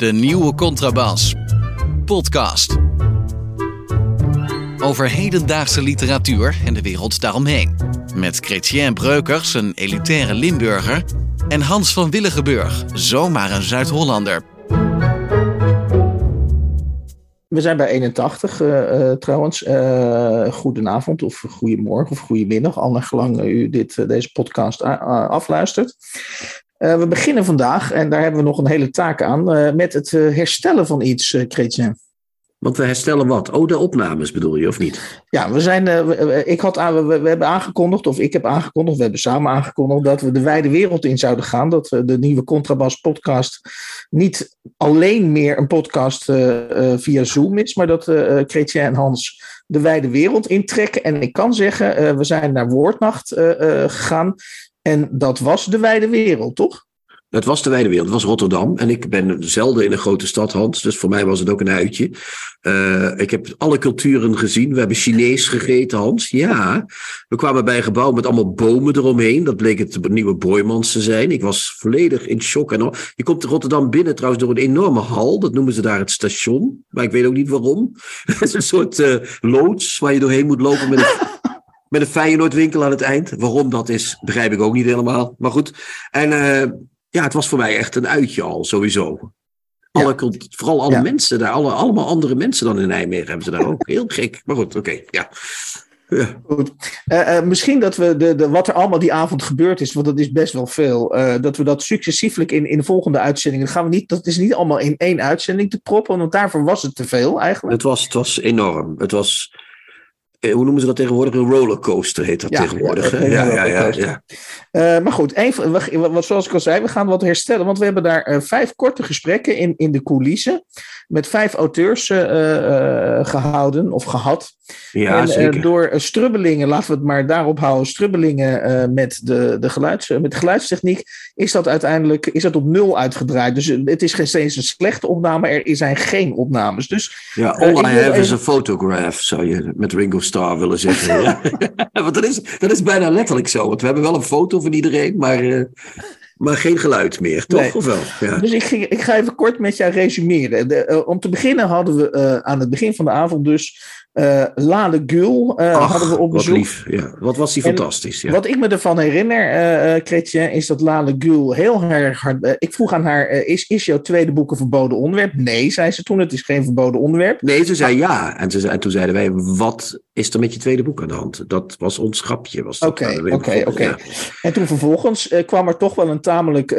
De nieuwe contrabas. Podcast. Over hedendaagse literatuur en de wereld daaromheen. Met Chrétien Breukers, een elitaire Limburger. En Hans van Willigenburg, zomaar een Zuid-Hollander. We zijn bij 81 uh, uh, trouwens. Uh, goedenavond of goedemorgen of goedemiddag, al naar gelang u dit, deze podcast afluistert. We beginnen vandaag, en daar hebben we nog een hele taak aan, met het herstellen van iets, Chrétien. Want we herstellen wat? Oh, de opnames bedoel je, of niet? Ja, we, zijn, uh, ik had we, we, hebben aangekondigd, of ik heb aangekondigd, we hebben samen aangekondigd dat we de wijde wereld in zouden gaan. Dat we de nieuwe Contrabas podcast niet alleen meer een podcast uh, uh, via Zoom is, maar dat uh, Chrétien en Hans de wijde wereld intrekken. En ik kan zeggen, we zijn naar Woordnacht gegaan en dat was de wijde wereld, toch? Het was de wijde wereld, het was Rotterdam. En ik ben zelden in een grote stad, Hans. Dus voor mij was het ook een uitje. Uh, ik heb alle culturen gezien. We hebben Chinees gegeten, Hans. Ja. We kwamen bij een gebouw met allemaal bomen eromheen. Dat bleek het nieuwe Boymans te zijn. Ik was volledig in shock. En. Je komt Rotterdam binnen trouwens door een enorme hal. Dat noemen ze daar het station. Maar ik weet ook niet waarom. Het is een soort uh, loods waar je doorheen moet lopen met een... Met een Feyenoordwinkel aan het eind. Waarom dat is, begrijp ik ook niet helemaal. Maar goed. En uh, ja, het was voor mij echt een uitje al, sowieso. Alle, ja. Vooral alle ja. mensen daar, alle, allemaal andere mensen dan in Nijmegen hebben ze daar ook. Heel gek, maar goed, oké, okay, ja. Ja. Goed. Uh, uh, misschien dat we de, de, wat er allemaal die avond gebeurd is, want dat is best wel veel, uh, dat we dat successieflijk in, in de volgende uitzendingen, gaan we niet, dat is niet allemaal in één uitzending te proppen, want daarvoor was het te veel eigenlijk. Het was, het was enorm. Het was, hoe noemen ze dat tegenwoordig? Een rollercoaster heet dat ja, tegenwoordig. Ja, ja, ja, ja, uh, maar goed, even, we, zoals ik al zei, we gaan wat herstellen. Want we hebben daar uh, vijf korte gesprekken in, in de coulissen. Met vijf auteurs uh, gehouden of gehad. Ja, en, zeker. door strubbelingen, laten we het maar daarop houden, strubbelingen met, de, de geluids, met de geluidstechniek, is dat uiteindelijk is dat op nul uitgedraaid. Dus het is geen steeds een slechte opname, er zijn geen opnames. Dus, ja, all I have even... is a photograph, zou je met Ringo Starr willen zeggen. ja. Want dat is, dat is bijna letterlijk zo, want we hebben wel een foto van iedereen, maar, maar geen geluid meer, toch? Nee. Of wel? Ja. Dus ik, ging, ik ga even kort met jou resumeren. De, uh, om te beginnen hadden we uh, aan het begin van de avond dus uh, Lade Gul Ach, hadden we op bezoek. Wat lief, ja. Wat was die fantastisch. Ja. Wat ik me ervan herinner, uh, Kretje, is dat Lade Gul heel erg hard... Uh, ik vroeg aan haar, is, is jouw tweede boek een verboden onderwerp? Nee, zei ze toen, het is geen verboden onderwerp. Nee, ze zei ja. En, ze, en toen zeiden wij, wat is er met je tweede boek aan de hand? Dat was ons grapje. Oké, oké, oké. En toen vervolgens kwam er toch wel een tamelijk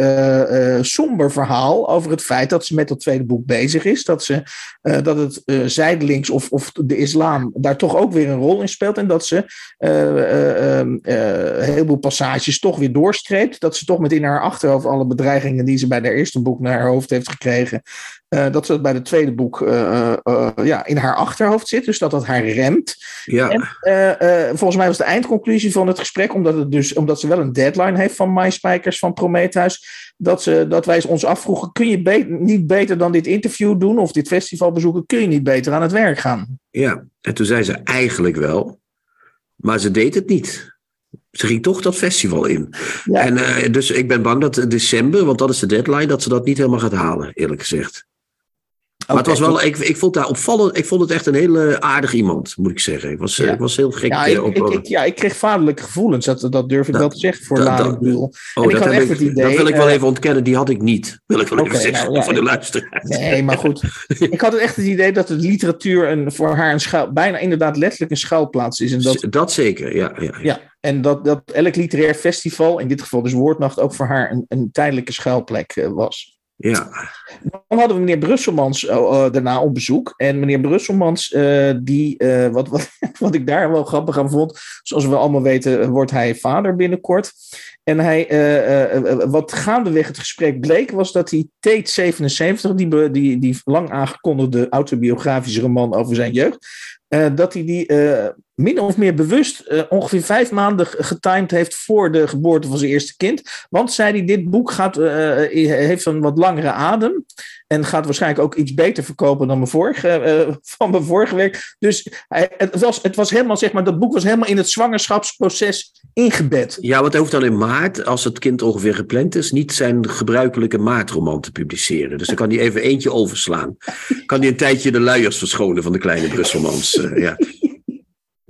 somber verhaal over het feit dat ze met dat tweede boek bezig is. Dat, ze, dat het zijdelings of, of de islam daar toch ook weer een rol in speelt. En dat ze uh, uh, een heleboel passages toch weer doorstreept. Dat ze toch met in haar achterhoofd alle bedreigingen die ze bij haar eerste boek naar haar hoofd heeft gekregen. dat ze dat bij het tweede boek ja, in haar achterhoofd zit. Dus dat dat haar remt. Ja. En, volgens mij was de eindconclusie van het gesprek, omdat, het dus, omdat ze wel een deadline heeft van MySpikers van Prometheus dat, ze, dat wij ons afvroegen: kun je be niet beter dan dit interview doen of dit festival bezoeken? Kun je niet beter aan het werk gaan? Ja, en toen zei ze eigenlijk wel, maar ze deed het niet. Ze ging toch dat festival in. Ja. En uh, dus ik ben bang dat december, want dat is de deadline, dat ze dat niet helemaal gaat halen, eerlijk gezegd. Maar okay, het was wel, ik, ik vond daar opvallend, ik vond het echt een hele aardig iemand, moet ik zeggen. Ik was, ja. ik was heel gek. Ja, ik, ik, ik, ja, ik kreeg vaderlijke gevoelens, dat, dat durf ik dat, wel te zeggen voor Lading Buul. Oh, dat, heb ik, idee, dat wil ik wel uh, even ontkennen, die had ik niet. Wil ik wel okay, even zeggen, nou, ja, voor de luisteraars. Nee, maar goed. ik had echt het idee dat de literatuur een, voor haar een schuil, bijna inderdaad letterlijk een schuilplaats is. En dat, dat zeker, ja. ja, ja. En dat, dat elk literair festival, in dit geval dus Woordnacht, ook voor haar een, een tijdelijke schuilplek uh, was. Ja. Dan hadden we meneer Brusselmans uh, uh, daarna op bezoek. En meneer Brusselmans, uh, die, wat, wat, wat ik daar wel grappig aan vond, zoals we allemaal weten, wordt hij vader binnenkort. En hij, wat gaandeweg het gesprek bleek, was dat hij Tate 77, die, die, die lang aangekondigde autobiografische roman over zijn jeugd, dat hij die min of meer bewust uh, ongeveer vijf maanden getimed heeft voor de geboorte van zijn eerste kind. Want zei hij, dit boek gaat, uh, heeft een wat langere adem. En gaat waarschijnlijk ook iets beter verkopen dan mijn vorige, uh, van mijn vorige werk. Dus hij, het, was, het was helemaal, zeg maar, dat boek was helemaal in het zwangerschapsproces ingebed. Ja, want hij hoeft dan in maart, als het kind ongeveer gepland is, niet zijn gebruikelijke maartroman te publiceren. Dus dan kan hij even eentje overslaan. Kan hij een tijdje de luiers verschonen van de kleine Brusselmans. Ja.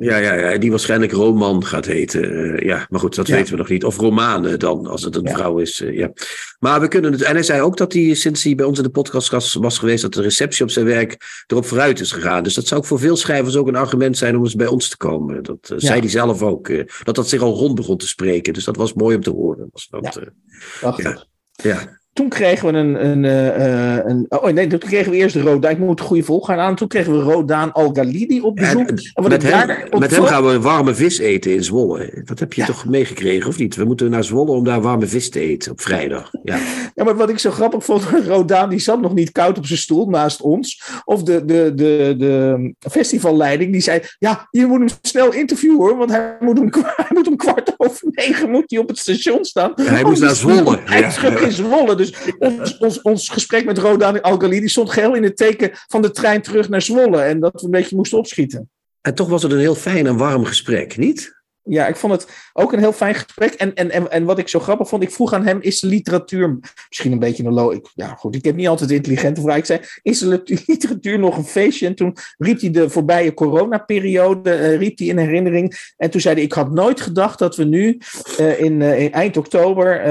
Ja, ja, ja, die waarschijnlijk Roman gaat heten. Uh, ja, maar goed, dat weten we nog niet. Of Romane dan, als het een ja. vrouw is. Uh, ja. Maar we kunnen het. En hij zei ook dat hij, sinds hij bij ons in de podcast was geweest, dat de receptie op zijn werk erop vooruit is gegaan. Dus dat zou ook voor veel schrijvers ook een argument zijn om eens bij ons te komen. Dat uh, ja. zei hij zelf ook. dat dat zich al rond begon te spreken. Dus dat was mooi om te horen. Was dat, ja. ja toen kregen we een, een, uh, een, Oh nee, toen kregen we eerst Rodaan. Ik moet de goede volgorde aan. Toen kregen we Rodaan Al-Galidi op bezoek. En, met hem, met hem gaan we warme vis eten in Zwolle. Dat heb je ja. toch meegekregen, of niet? We moeten naar Zwolle om daar warme vis te eten op vrijdag. Ja, ja maar wat ik zo grappig vond, Rodaan die zat nog niet koud op zijn stoel naast ons. Of de, de, de, de festivalleiding die zei: Ja, je moet hem snel interviewen hoor, want hij moet om, hij moet om kwart over negen moet hij op het station staan. Ja, hij oh, moest naar Zwolle. Hij ja. in Zwolle. Dus ons, ons, gesprek met Rodan Algali stond geheel in het teken van de trein terug naar Zwolle. En dat we een beetje moesten opschieten. En toch was het een heel fijn en warm gesprek, niet? Ja, ik vond het ook een heel fijn gesprek. En, en, en, en wat ik zo grappig vond, ik vroeg aan hem: is literatuur misschien een beetje een lo? Ik, ja, goed, ik heb niet altijd intelligente vragen. Ik zei: is literatuur nog een feestje? En toen riep hij de voorbije coronaperiode uh, riep hij in herinnering. En toen zei hij: ik had nooit gedacht dat we nu in, uh, in, eind oktober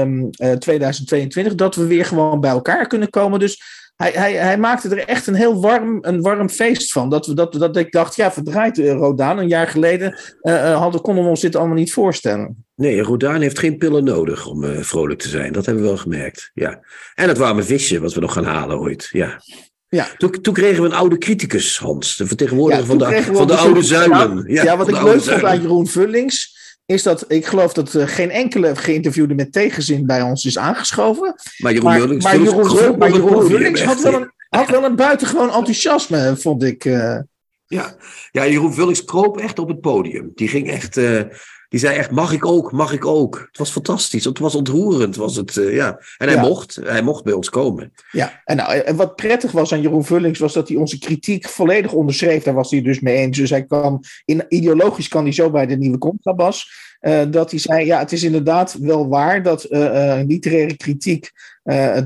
um, 2022 dat we weer gewoon bij elkaar kunnen komen. Dus hij, hij, hij maakte er echt een heel warm, een warm feest van. Dat, we, dat, dat ik dacht, ja, verdraait Rodaan. Een jaar geleden uh, hadden, konden we ons dit allemaal niet voorstellen. Nee, Rodaan heeft geen pillen nodig om uh, vrolijk te zijn. Dat hebben we wel gemerkt. Ja. En het warme visje, wat we nog gaan halen ooit. Ja. Ja. Toen, toen, kregen we een oude criticus, Hans, de vertegenwoordiger ja, van de, van de oude zuilen. Ja, ja, wat ik leuk vond aan Jeroen Vullings is dat ik geloof dat uh, geen enkele geïnterviewde met tegenzin bij ons is aangeschoven. Maar Jeroen Vullings, maar, Jeroen, maar Jeroen Vullings had, wel een, had wel een buitengewoon enthousiasme, vond ik. Uh. Ja. ja, Jeroen Vullings kroop echt op het podium. Die ging echt. Uh, die zei echt, mag ik ook, mag ik ook. Het was fantastisch, het was ontroerend. Was het, uh, ja. En hij, ja. mocht, hij mocht bij ons komen. Ja, en, nou, en wat prettig was aan Jeroen Vullings... was dat hij onze kritiek volledig onderschreef. Daar was hij dus mee eens. Dus hij kan, in, ideologisch kan hij zo bij de nieuwe contrabas... Uh, dat hij zei, ja, het is inderdaad wel waar dat uh, literaire kritiek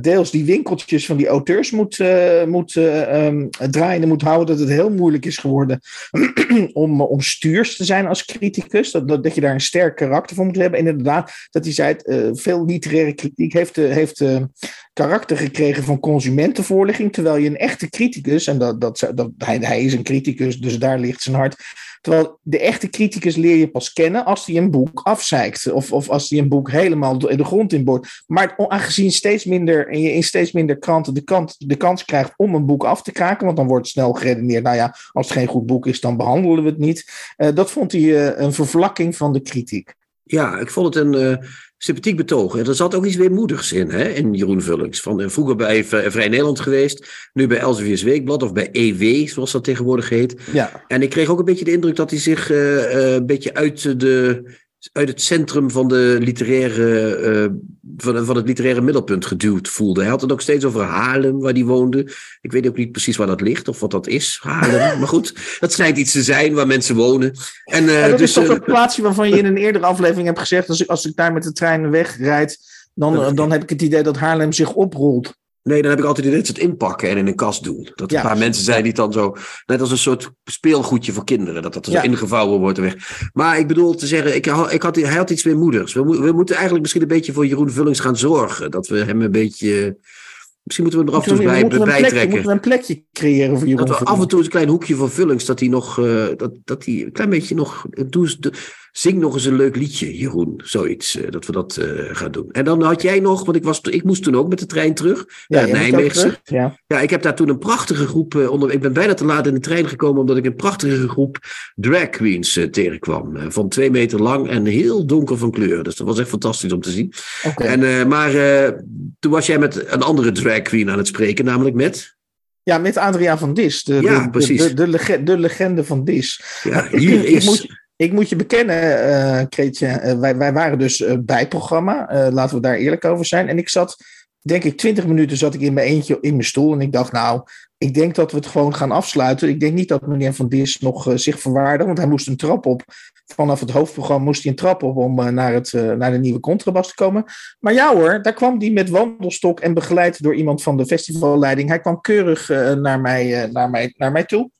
deels die winkeltjes van die auteurs moet, moet um, draaien moet houden. Dat het heel moeilijk is geworden om, om stuurs te zijn als criticus. Dat, dat, dat je daar een sterk karakter voor moet hebben. En inderdaad, dat hij zei, veel literaire kritiek heeft, heeft karakter gekregen van consumentenvoorlichting. Terwijl je een echte criticus, en dat, dat, dat, hij, hij is een criticus, dus daar ligt zijn hart Terwijl de echte criticus leer je pas kennen als hij een boek afzeikt. Of, of als hij een boek helemaal de grond in boort. Maar aangezien steeds minder, en je in steeds minder kranten de, de kans krijgt om een boek af te kraken. Want dan wordt snel geredeneerd, nou ja, als het geen goed boek is, dan behandelen we het niet. Uh, dat vond hij uh, een vervlakking van de kritiek. Ja, ik vond het een uh, sympathiek betoog. En er zat ook iets weemoedigs in, hè, in Jeroen Vullings. Van, uh, vroeger bij Vrij Nederland geweest, nu bij Elsevier's Weekblad of bij EW, zoals dat tegenwoordig heet. Ja. En ik kreeg ook een beetje de indruk dat hij zich een beetje uit de uit het centrum van, de literaire, uh, van, van het literaire middelpunt geduwd voelde. Hij had het ook steeds over Haarlem, waar hij woonde. Ik weet ook niet precies waar dat ligt of wat dat is, Haarlem. maar goed, dat schijnt iets te zijn waar mensen wonen. En, uh, ja, dat dus, is toch een plaatsje waarvan je in een eerdere aflevering hebt gezegd... als ik, als ik daar met de trein wegrijd, dan, dan heb ik het idee dat Haarlem zich oprolt. Nee, dan heb ik altijd dit het inpakken en in een kast doen. Dat ja, een paar mensen zijn die het dan zo, net als een soort speelgoedje voor kinderen, dat dat er ja. zo ingevouwen wordt en weg. Maar ik bedoel te zeggen, ik, ik had, hij had iets meer moeders. We, we, moeten eigenlijk misschien een beetje voor Jeroen Vullings gaan zorgen. Dat we hem een beetje, misschien moeten we hem er af en toe bij, moeten bijtrekken. Plek, moeten we een plekje creëren voor Jeroen Dat we af en toe een klein hoekje van Vullings, dat hij nog, uh, dat, dat hij een klein beetje nog, doe, Zing nog eens een leuk liedje, Jeroen. Zoiets, uh, dat we dat uh, gaan doen. En dan had jij nog, want ik, was, ik moest toen ook met de trein terug ja, naar Nijmegen. Ja. ja, ik heb daar toen een prachtige groep uh, onder. Ik ben bijna te laat in de trein gekomen, omdat ik een prachtige groep drag queens tegenkwam. van twee meter lang en heel donker van kleur. Dus dat was echt fantastisch om te zien. Okay. En, maar toen was jij met een andere drag queen aan het spreken, namelijk met. Ja, met Adriaan van Dis. De, Ja, de, precies. De, de, legende, de legende van Dis. Ja, hier ik is... moet- Ik moet je bekennen, eh Kreetje, eh, wij, wij waren dus eh, bij het programma. Laten we daar eerlijk over zijn. En ik zat, denk ik, twintig minuten zat ik in mijn eentje in mijn stoel. En ik dacht, nou, ik denk dat we het gewoon gaan afsluiten. Ik denk niet dat meneer Van Dis nog zich verwaarde. Want hij moest een trap op. Vanaf het hoofdprogramma moest hij een trap op om naar, het, naar de nieuwe contrabas te komen. Maar ja hoor, daar kwam hij met wandelstok en begeleid door iemand van de festivalleiding. Hij kwam keurig naar, mij, naar, mij, naar mij toe.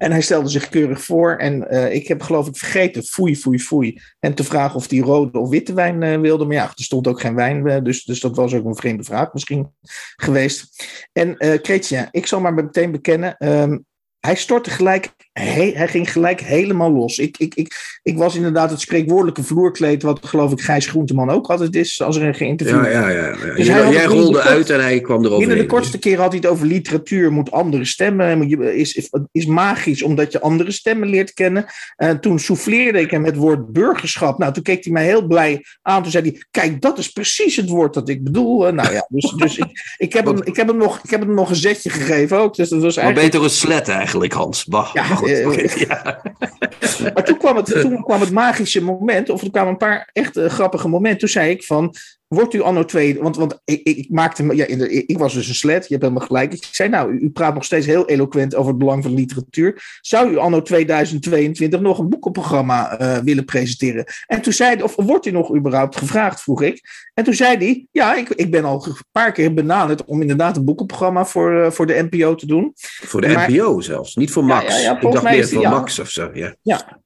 En hij stelde zich keurig voor. En eh, ik heb geloof ik vergeten, foei, foei, foei. En te vragen of hij rode of witte wijn eh, wilde. Maar ja, er stond ook geen wijn. eh, dus, dus dat was ook een vreemde vraag misschien geweest. En Kretje, ik zal maar meteen bekennen. ehm, hij stortte gelijk, he- hij ging gelijk helemaal los. Ik, ik, ik, ik was inderdaad het spreekwoordelijke vloerkleed, wat geloof ik Gijs Groenteman ook altijd is, als er een geïnterviewd Ja, ja, ja. ja. Dus jij rolde kort- uit en hij kwam eroverheen. Binnen de kortste keer had hij het over literatuur, moet andere stemmen, is, is, is magisch omdat je andere stemmen leert kennen. En toen souffleerde ik hem het woord burgerschap. Nou, toen keek hij mij heel blij aan. Toen zei hij, kijk, dat is precies het woord dat ik bedoel. Nou ja, dus, dus ik, ik, heb hem, ik, heb hem nog, ik heb hem nog een zetje gegeven ook. Dus dat was Maar eigenlijk... beter een slet eigenlijk, Hans. Bah, Ja, maar ja. Toen kwam, het, toen kwam het magische moment, of er kwamen een paar echt eh, grappige momenten. Toen zei ik van, wordt u anno 2, want, want ik, ik, maakte, me- ja, in de- ik was dus een slet, je hebt helemaal gelijk. Ik zei, nou, u, u praat nog steeds heel eloquent over het belang van literatuur. Zou u anno 2022 nog een boekenprogramma eh, willen presenteren? En toen zei hij, of wordt u nog überhaupt gevraagd, vroeg ik. En toen zei hij, ja, ik, ik ben al een paar keer benaderd om inderdaad een boekenprogramma voor, eh, voor de NPO te doen. Voor de Maar- NPO zelfs, niet voor Max. Ja, ja, ja, ik dacht meer voor ja. Max of zo. Ja. Ja.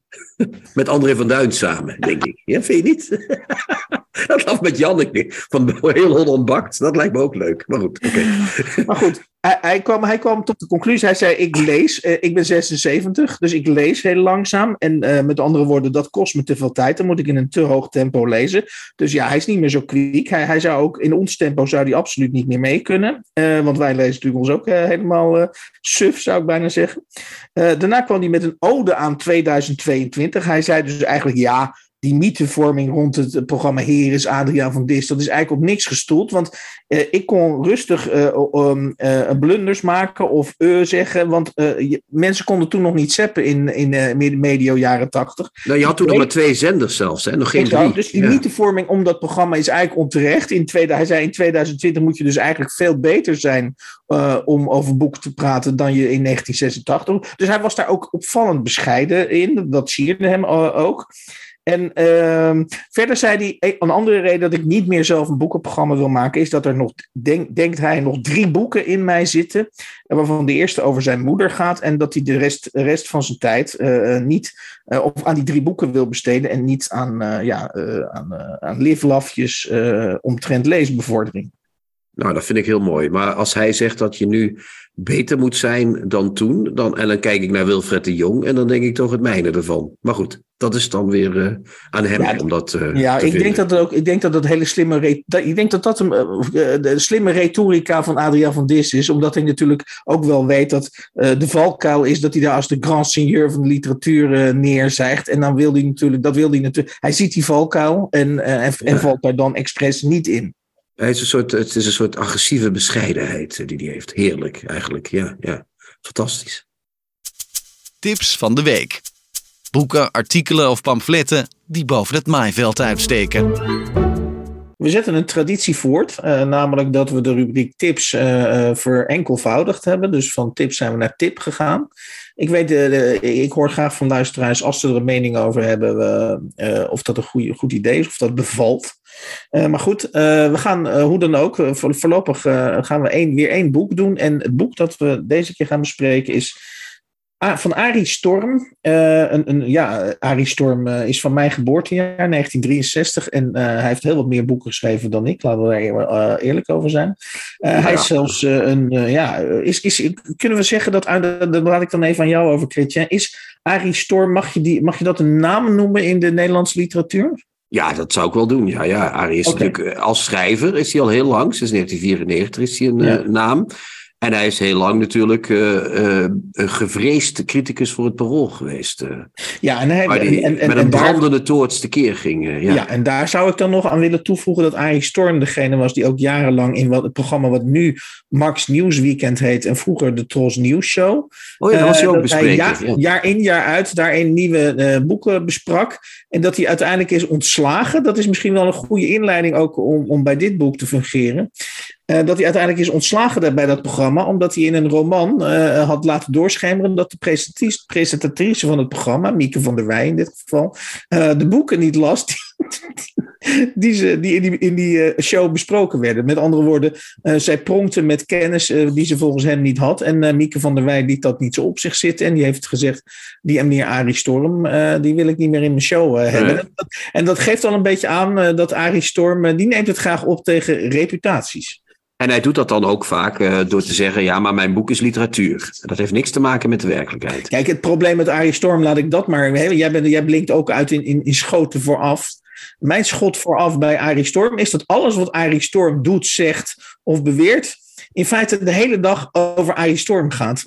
Met André van Duin samen, denk ik. Ja, vind je niet? dat lag met Janneke van Heel Holland Bakt. Dat lijkt me ook leuk. Maar goed, oké. Maar goed, hij, hij, kwam, hij kwam tot de conclusie. Hij zei: Ik lees, eh, ik ben 76, dus ik lees heel langzaam. En eh, met andere woorden, dat kost me te veel tijd. Dan moet ik in een te hoog tempo lezen. Dus ja, hij is niet meer zo kwiek. Hij, hij zou ook in ons tempo zou hij absoluut niet meer mee kunnen. Eh, want wij lezen natuurlijk ons ook helemaal suf, zou ik bijna zeggen. Daarna kwam hij met een ode aan 2022. Hij zei dus eigenlijk: Ja. Die mythevorming rond het programma Heer is Adriaan van Dis, dat is eigenlijk op niks gestoeld. Want eh, ik kon rustig eh, um, eh, blunders maken of eh zeggen. Want je- mensen konden toen nog niet zappen in, in mid- medio jaren tachtig. Nou, je had toen nog maar twee zenders zelfs, hè? nog geen Exact. drie. Dus die Ja. mythevorming om dat programma is eigenlijk onterecht. In tweede, hij zei in 2020 moet je dus eigenlijk veel beter zijn om over boeken te praten dan je in 1986. Dus hij was daar ook opvallend bescheiden in. Dat sierde hem ook. En ehm, verder zei hij, eh, een andere reden dat ik niet meer zelf een boekenprogramma wil maken, is dat er nog, denk, denkt hij, nog drie boeken in mij zitten. eh, Waarvan de eerste over zijn moeder gaat. En dat hij de rest, rest van zijn tijd eh, niet eh, of aan die drie boeken wil besteden. En niet aan, ja, aan, aan livlafjes eh, omtrent leesbevordering. Nou, dat vind ik heel mooi. Maar als hij zegt dat je nu beter moet zijn dan toen, dan, en dan kijk ik naar Wilfred de Jong en dan denk ik toch het mijne ervan. Maar goed, dat is dan weer eh, aan hem Ja, om dat eh, Ja, te ik vinden. denk dat, dat ook, ik denk dat dat hele slimme, dat, ik denk dat dat een, eh, de slimme retorica van Adriaan van Dis is. Omdat hij natuurlijk ook wel weet dat de valkuil is dat hij daar als de grand seigneur van de literatuur neerzijgt. En dan wil hij natuurlijk, dat wil hij natuurlijk, hij ziet die valkuil en, en, valt daar dan expres niet in. Hij is een soort, het is een soort agressieve bescheidenheid die hij heeft. Heerlijk, eigenlijk. Ja, ja. Fantastisch. Tips van de week. Boeken, artikelen of pamfletten die boven het maaiveld uitsteken. We zetten een traditie voort, eh, namelijk dat we de rubriek tips eh, eh, verenkelvoudigd hebben. Dus van tips zijn we naar tip gegaan. Ik, weet, eh, de- ik hoor graag van luisteraars, als ze er een mening over hebben, of dat een goeie, goed idee is, of dat bevalt. Eh, maar goed, eh, we gaan eh, hoe dan ook, voor- voorlopig gaan we één, weer één boek doen. En het boek dat we deze keer gaan bespreken is van Arie Storm. Een, een, ja, Arie Storm is van mijn geboortejaar, 1963. En hij heeft heel wat meer boeken geschreven dan ik. Laten we daar eer- eerlijk over zijn. Hij is zelfs een. ja, is, is, kunnen we zeggen dat. dat laat ik dan even aan jou over, Chrétien. Is Arie Storm, mag je, die, mag je dat een naam noemen in de Nederlandse literatuur? Ja, dat zou ik wel doen. Ja, ja. Arie is natuurlijk eh, als schrijver is hij al heel lang. Sinds 1994 is hij een Ja. eh, naam. En hij is heel lang natuurlijk uh, een gevreesd criticus voor het parool geweest. ja, en, hij, die, en, en, met een brandende toorts tekeer ging. ja. ja, en daar zou ik dan nog aan willen toevoegen dat Arie Storm degene was die ook jarenlang in wat, het programma wat nu Max Nieuwsweekend heet en vroeger de Tros Nieuws Show. Oh ja, dat was hij ook bespreken. Jaar, ja. jaar in jaar uit daarin nieuwe boeken besprak. En dat hij uiteindelijk is ontslagen. Dat is misschien wel een goede inleiding ook om, om bij dit boek te fungeren. Uh, dat hij uiteindelijk is ontslagen bij dat programma, omdat hij in een roman uh, had laten doorschemeren dat de presentatrice van het programma, Mieke van der Wij in dit geval, uh, de boeken niet las die, die, ze, die in die, in die show besproken werden. Met andere woorden, zij pronkte met kennis die ze volgens hem niet had. En Mieke van der Wij liet dat niet zo op zich zitten. En die heeft gezegd, die meneer Arie Storm, die wil ik niet meer in mijn show hebben. En dat, en dat geeft al een beetje aan dat Arie Storm, die neemt het graag op tegen reputaties. En hij doet dat dan ook vaak uh, door te zeggen: ja, maar mijn boek is literatuur. Dat heeft niks te maken met de werkelijkheid. Kijk, het probleem met Arie Storm, laat ik dat maar. Hè, jij, bent, jij blinkt ook uit in, in, in schoten vooraf. Mijn schot vooraf bij Arie Storm is dat alles wat Arie Storm doet, zegt of beweert, in feite de hele dag over Arie Storm gaat.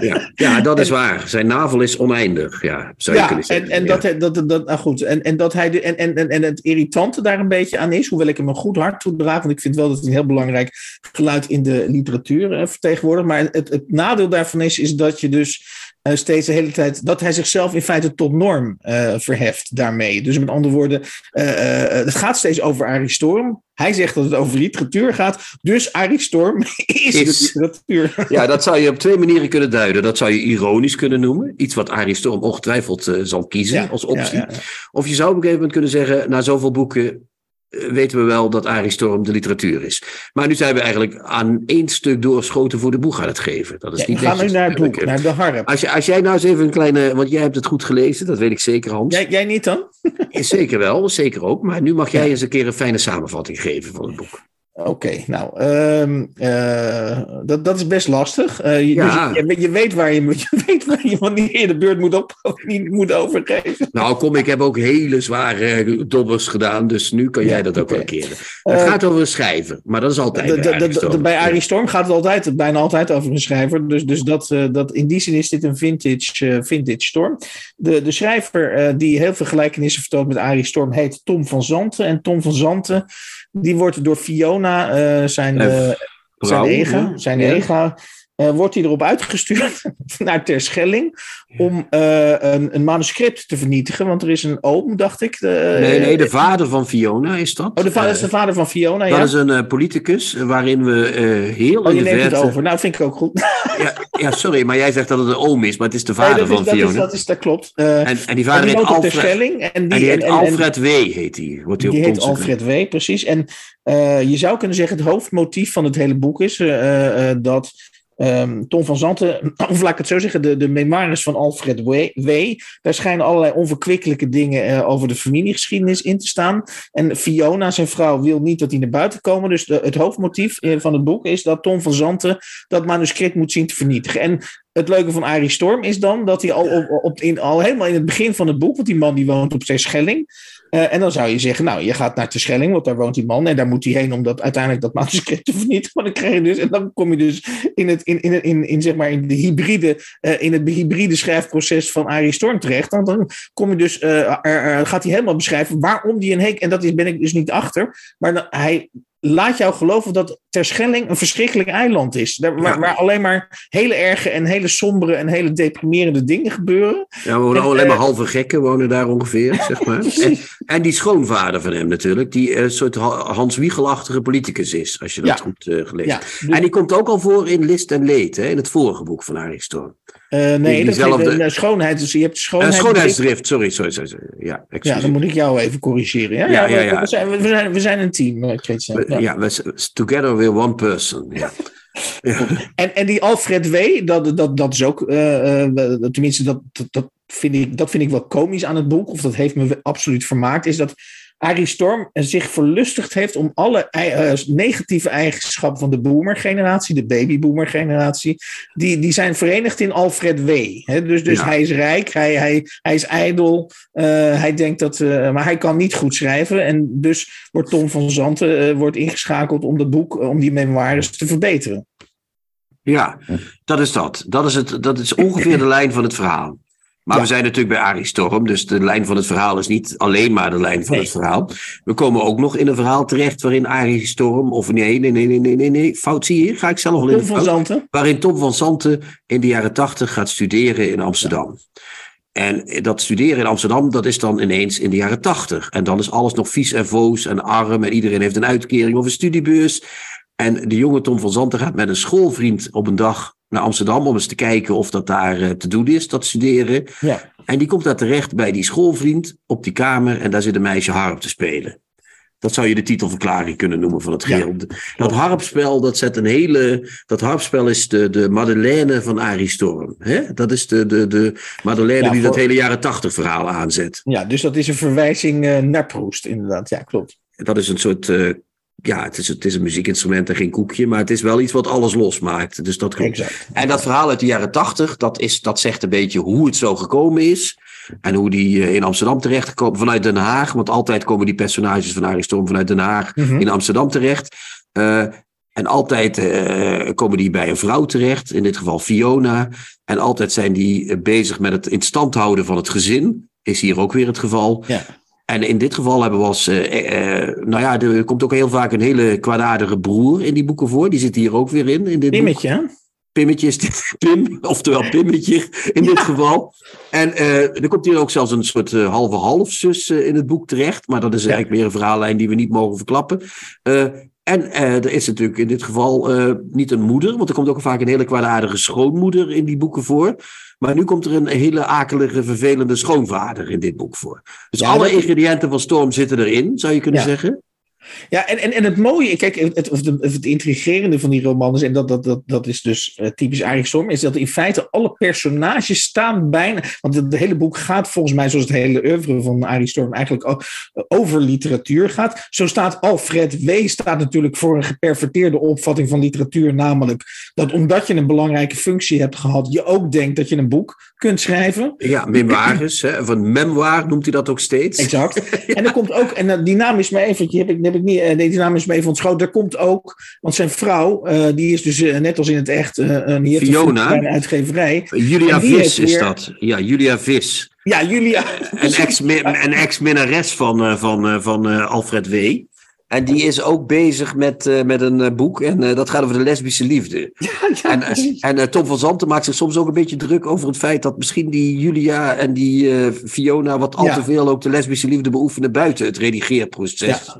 Ja, ja dat is waar. Zijn navel is oneindig. Ja, zou ja, kunnen zeggen. En, en, dat, dat, dat, nou goed. En, en, dat hij de, en, en, en het irritante daar een beetje aan is, hoewel ik hem een goed hart toedraag, want ik vind wel dat hij een heel belangrijk geluid in de literatuur vertegenwoordigt. Maar het, het nadeel daarvan is, is dat je dus uh, steeds de hele tijd dat hij zichzelf in feite tot norm uh, verheft daarmee. Dus met andere woorden, uh, het gaat steeds over Arie Storm. Hij zegt dat het over literatuur gaat. Dus Arie Storm is, is literatuur. Ja, dat zou je op twee manieren kunnen duiden. Dat zou je ironisch kunnen noemen. Iets wat Arie Storm ongetwijfeld zal kiezen ja, als optie. Ja, ja, of je zou op een gegeven moment kunnen zeggen, na zoveel boeken weten we wel dat Arie Storm de literatuur is. Maar nu zijn we eigenlijk aan één stuk doorschoten voor de boeg aan het geven. Dat is ja, niet we gaan nu naar het boek, naar de harp. Als, je, als jij nou eens even een kleine... Want jij hebt het goed gelezen, dat weet ik zeker, Hans. Jij, jij niet dan? zeker wel, zeker ook. Maar nu mag jij eens een keer een fijne samenvatting geven van het boek. Oké, okay, nou, um, uh, dat, dat is best lastig. Uh, je, ja. dus je, je, weet waar je, je weet waar je wanneer je de beurt moet, op, niet moet overgeven. Nou, kom, ik heb ook hele zware dobbers gedaan, dus nu kan jij ja, dat ook okay. wel keren. Uh, het gaat over een schrijver, maar dat is altijd bij, de, bij Arie Storm gaat het altijd, bijna altijd over een schrijver. Dus, dus dat, dat, in die zin is dit een vintage, vintage Storm. De, de schrijver die heel veel gelijkenissen vertoont met Arie Storm heet Tom van Zanten. En Tom van Zanten die wordt door Fiona, uh, zijn, uh, zijn ega, zijn ega uh, wordt hij erop uitgestuurd naar Terschelling om een, een, manuscript te vernietigen. Want er is een oom, dacht ik. De, nee, nee, de vader van Fiona is dat. Oh, de vader is de vader van Fiona, dat ja. is een politicus waarin we heel oh, je neemt verte... het over. Nou, vind ik ook goed. ja, ja, sorry, maar jij zegt dat het een oom is, maar het is de vader nee, dat van dat Fiona. Is, dat, is, dat klopt. en, en die vader en die heet Alfred. Terschelling. En die, en die heet en, Alfred W. heet die. Wordt die heet Alfred W, precies. En je zou kunnen zeggen, het hoofdmotief van het hele boek is dat um, Tom van Zanten, of laat ik het zo zeggen, de, de memoires van Alfred W, daar schijnen allerlei onverkwikkelijke dingen over de familiegeschiedenis in te staan. En Fiona, zijn vrouw, wil niet dat die naar buiten komen. Dus het hoofdmotief van het boek is dat Tom van Zanten dat manuscript moet zien te vernietigen. En het leuke van Arie Storm is dan dat hij al, op, op, in, al helemaal in het begin van het boek, want die man die woont op Terschelling. Uh, en dan zou je zeggen, nou, je gaat naar Terschelling, want daar woont die man. En daar moet hij heen om dat, uiteindelijk dat manuscript te vernietigen. Maar dan krijg je dus, en dan kom je dus in, het, in, in, in, in, zeg maar in, de hybride, uh, in het hybride schrijfproces van Arie Storm terecht. Dan, dan kom je dus, uh, er, er, gaat hij helemaal beschrijven waarom die een heek, en dat is, ben ik dus niet achter. Maar dan, hij laat jou geloven dat Terschelling een verschrikkelijk eiland is. Daar, waar, Ja. waar alleen maar hele erge en hele sombere en hele deprimerende dingen gebeuren. Ja, we wonen En, alleen maar eh, halve gekken wonen daar ongeveer, zeg maar. En, en die schoonvader van hem natuurlijk, die een soort Ha- Hans Wiegelachtige politicus is, als je dat Ja. goed eh, gelezen Ja, hebt. En die komt ook al voor in List en Leed, hè, in het vorige boek van Arie Eh, nee, dat diezelfde- heet een, eh, schoonheid. Dus je hebt Eh, schoonheid. schoonheidsdrift, sorry, sorry, sorry. Ja, Ja, dan moet ik jou even corrigeren. Ja, Ja, ja, ja, we- ja. We, zijn, we, zijn, we zijn een team, eh, Christian. We- Ja. we, together we're one person. Ja. En, en die Alfred W., dat, dat, dat is ook, eh, tenminste, dat, dat, dat, vind ik, dat vind ik wel komisch aan het boek, of dat heeft me absoluut vermaakt, is dat Arie Storm zich verlustigd heeft om alle eh, negatieve eigenschappen van de boomer-generatie, de baby-boomer-generatie, die, die zijn verenigd in Alfred W. Dus, dus Ja. hij is rijk, hij, hij, hij is ijdel, eh, hij denkt dat, eh, maar hij kan niet goed schrijven. En dus wordt Tom van Zanten wordt ingeschakeld om dat boek, om die memoires te verbeteren. Ja, dat is dat. Dat is, het, dat is ongeveer de lijn van het verhaal. Maar we zijn natuurlijk bij Arie Storm, dus de lijn van het verhaal is niet alleen maar de lijn van het verhaal. We komen ook nog in een verhaal terecht waarin Arie Storm, of nee, nee, nee, nee, nee, nee, fout zie je, ga ik zelf Tom van Zanten. Waarin Tom van Zanten in de jaren tachtig gaat studeren in Amsterdam. En dat studeren in Amsterdam, dat is dan ineens in de jaren tachtig. En dan is alles nog vies en voos en arm en iedereen heeft een uitkering of een studiebeurs. En de jonge Tom van Zanten gaat met een schoolvriend op een dag naar Amsterdam om eens te kijken of dat daar uh, te doen is, dat studeren. Ja. En die komt daar terecht bij die schoolvriend op die kamer en daar zit een meisje harp te spelen. Dat zou je de titelverklaring kunnen noemen van het geheel. Ja. Dat harpspel, dat zet een hele. Dat harpspel is de, de Madeleine van Arie Storm. Hè? Dat is de, de, de Madeleine Ja, die dat hele jaren tachtig verhaal aanzet. ja, dus dat is een verwijzing eh, naar Proest, inderdaad. Ja, klopt. Dat is een soort. eh, ja, het is, het is een muziekinstrument en geen koekje, maar het is wel iets wat alles losmaakt. Dus dat. Exact. En dat verhaal uit de jaren tachtig, dat, is, dat zegt een beetje hoe het zo gekomen is. En hoe die eh, in Amsterdam terechtkomen vanuit Den Haag. Want altijd komen die personages van Arie Storm vanuit Den Haag Mhm. in Amsterdam terecht. Eh, en altijd eh, komen die bij een vrouw terecht, in dit geval Fiona. En altijd zijn die bezig met het in stand houden van het gezin. Is hier ook weer het geval. Ja. En in dit geval hebben we als. eh, eh, nou ja, er komt ook heel vaak een hele kwaadaardige broer in die boeken voor. Die zit hier ook weer in. in dit boek. Pimmetje, hè? Pimmetje is dit. Pim, oftewel Pimmetje in dit geval. En eh, er komt hier ook zelfs een soort eh, halve halfzus eh, in het boek terecht. Maar dat is eigenlijk meer een verhaallijn die we niet mogen verklappen. Eh, en eh, er is natuurlijk in dit geval eh, niet een moeder, want er komt ook vaak een hele kwaadaardige schoonmoeder in die boeken voor. Maar nu komt er een hele akelige, vervelende schoonvader in dit boek voor. Dus Ja, alle ingrediënten van Storm zitten erin, zou je kunnen Ja. zeggen. Ja, en, en, en het mooie, kijk, het, of de, of het intrigerende van die roman is, en dat, dat, dat, dat is dus eh, typisch Arie Storm, is dat in feite alle personages staan bijna, want het hele boek gaat volgens mij, zoals het hele oeuvre van Arie Storm, eigenlijk o- over literatuur gaat. Zo staat Alfred W. staat natuurlijk voor een geperverteerde opvatting van literatuur, namelijk dat omdat je een belangrijke functie hebt gehad, je ook denkt dat je een boek kunt schrijven. Ja, memoires, hè, of een memoir noemt hij dat ook steeds. Exact. En er komt ook, en eh, die naam is me even, die heb ik, ik niet, eh, nee, die naam is me even ontschoten. Er komt ook, want zijn vrouw, eh, die is dus eh, net als in het echt, eh, een Fiona. functie bij een uitgeverij. Julia Vis is weer- dat. Ja, Julia Vis. Ja, Julia. Een ex- een ex-minnares van, eh, van, eh, van eh, Alfred W. En die is ook bezig met, eh, met een eh, boek. En eh, dat gaat over de lesbische liefde. Ja, ja, En, en Tom van Zanten maakt zich soms ook een beetje druk over het feit dat misschien die Julia en die Fiona wat al Ja. te veel ook de lesbische liefde beoefenen buiten het redigeerproces.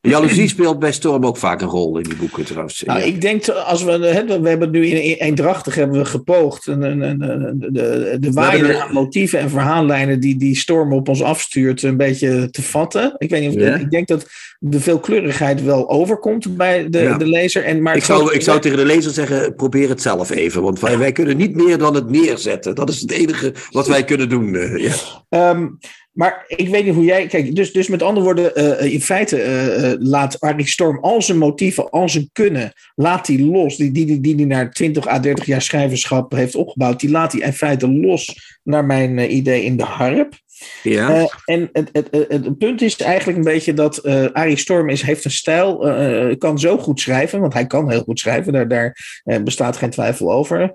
jaloezie speelt bij Storm ook vaak een rol in die boeken trouwens. Nou, Ja. ik denk, als we, hè, we hebben nu in Eendrachtig hebben we gepoogd een, een, een- de, de, de waaier aan motieven en verhaallijnen die die storm op ons afstuurt een beetje te vatten. Ik weet niet of ik denk dat de veelkleurigheid wel overkomt bij de, Ja. de lezer. En, maar Ik zou, ik zou tegen de lezer zeggen, probeer het zelf even. Want wij, wij kunnen niet meer dan het neerzetten. Dat is het enige wat wij kunnen doen. eh, ja. Ehm, maar ik weet niet hoe jij. Kijk, dus, dus met andere woorden, eh, in feite eh, laat Arie Storm al zijn motieven, al zijn kunnen, laat hij los. Die die, die, die, die naar 20 à 30 jaar schrijverschap heeft opgebouwd, die laat hij in feite los naar mijn idee in de harp. Ja. Eh, en het, het, het, punt is eigenlijk een beetje dat eh Arie Storm is, heeft een stijl, eh, kan zo goed schrijven, want hij kan heel goed schrijven, daar, daar bestaat geen twijfel over.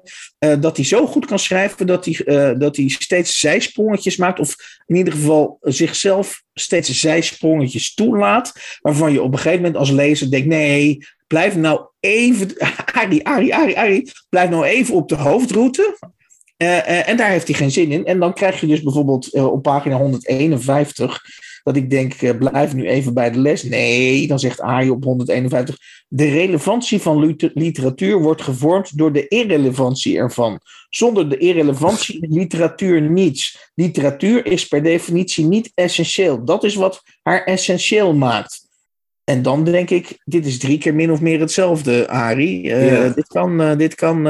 dat hij zo goed kan schrijven dat hij, dat hij steeds zijsprongetjes maakt, of in ieder geval zichzelf steeds zijsprongetjes toelaat, waarvan je op een gegeven moment als lezer denkt: nee, blijf nou even, Arie, Arie, Arie, Arie, blijf nou even op de hoofdroute. Eh, eh, en daar heeft hij geen zin in. En dan krijg je dus bijvoorbeeld eh, op pagina 151 dat ik denk, blijf nu even bij de les. Nee, dan zegt Arie op 151, de relevantie van liter- literatuur wordt gevormd door de irrelevantie ervan. Zonder de irrelevantie is literatuur niets. Literatuur is per definitie niet essentieel. Dat is wat haar essentieel maakt. En dan denk ik, dit is drie keer min of meer hetzelfde, Arie. Ja. Dit kan, dit kan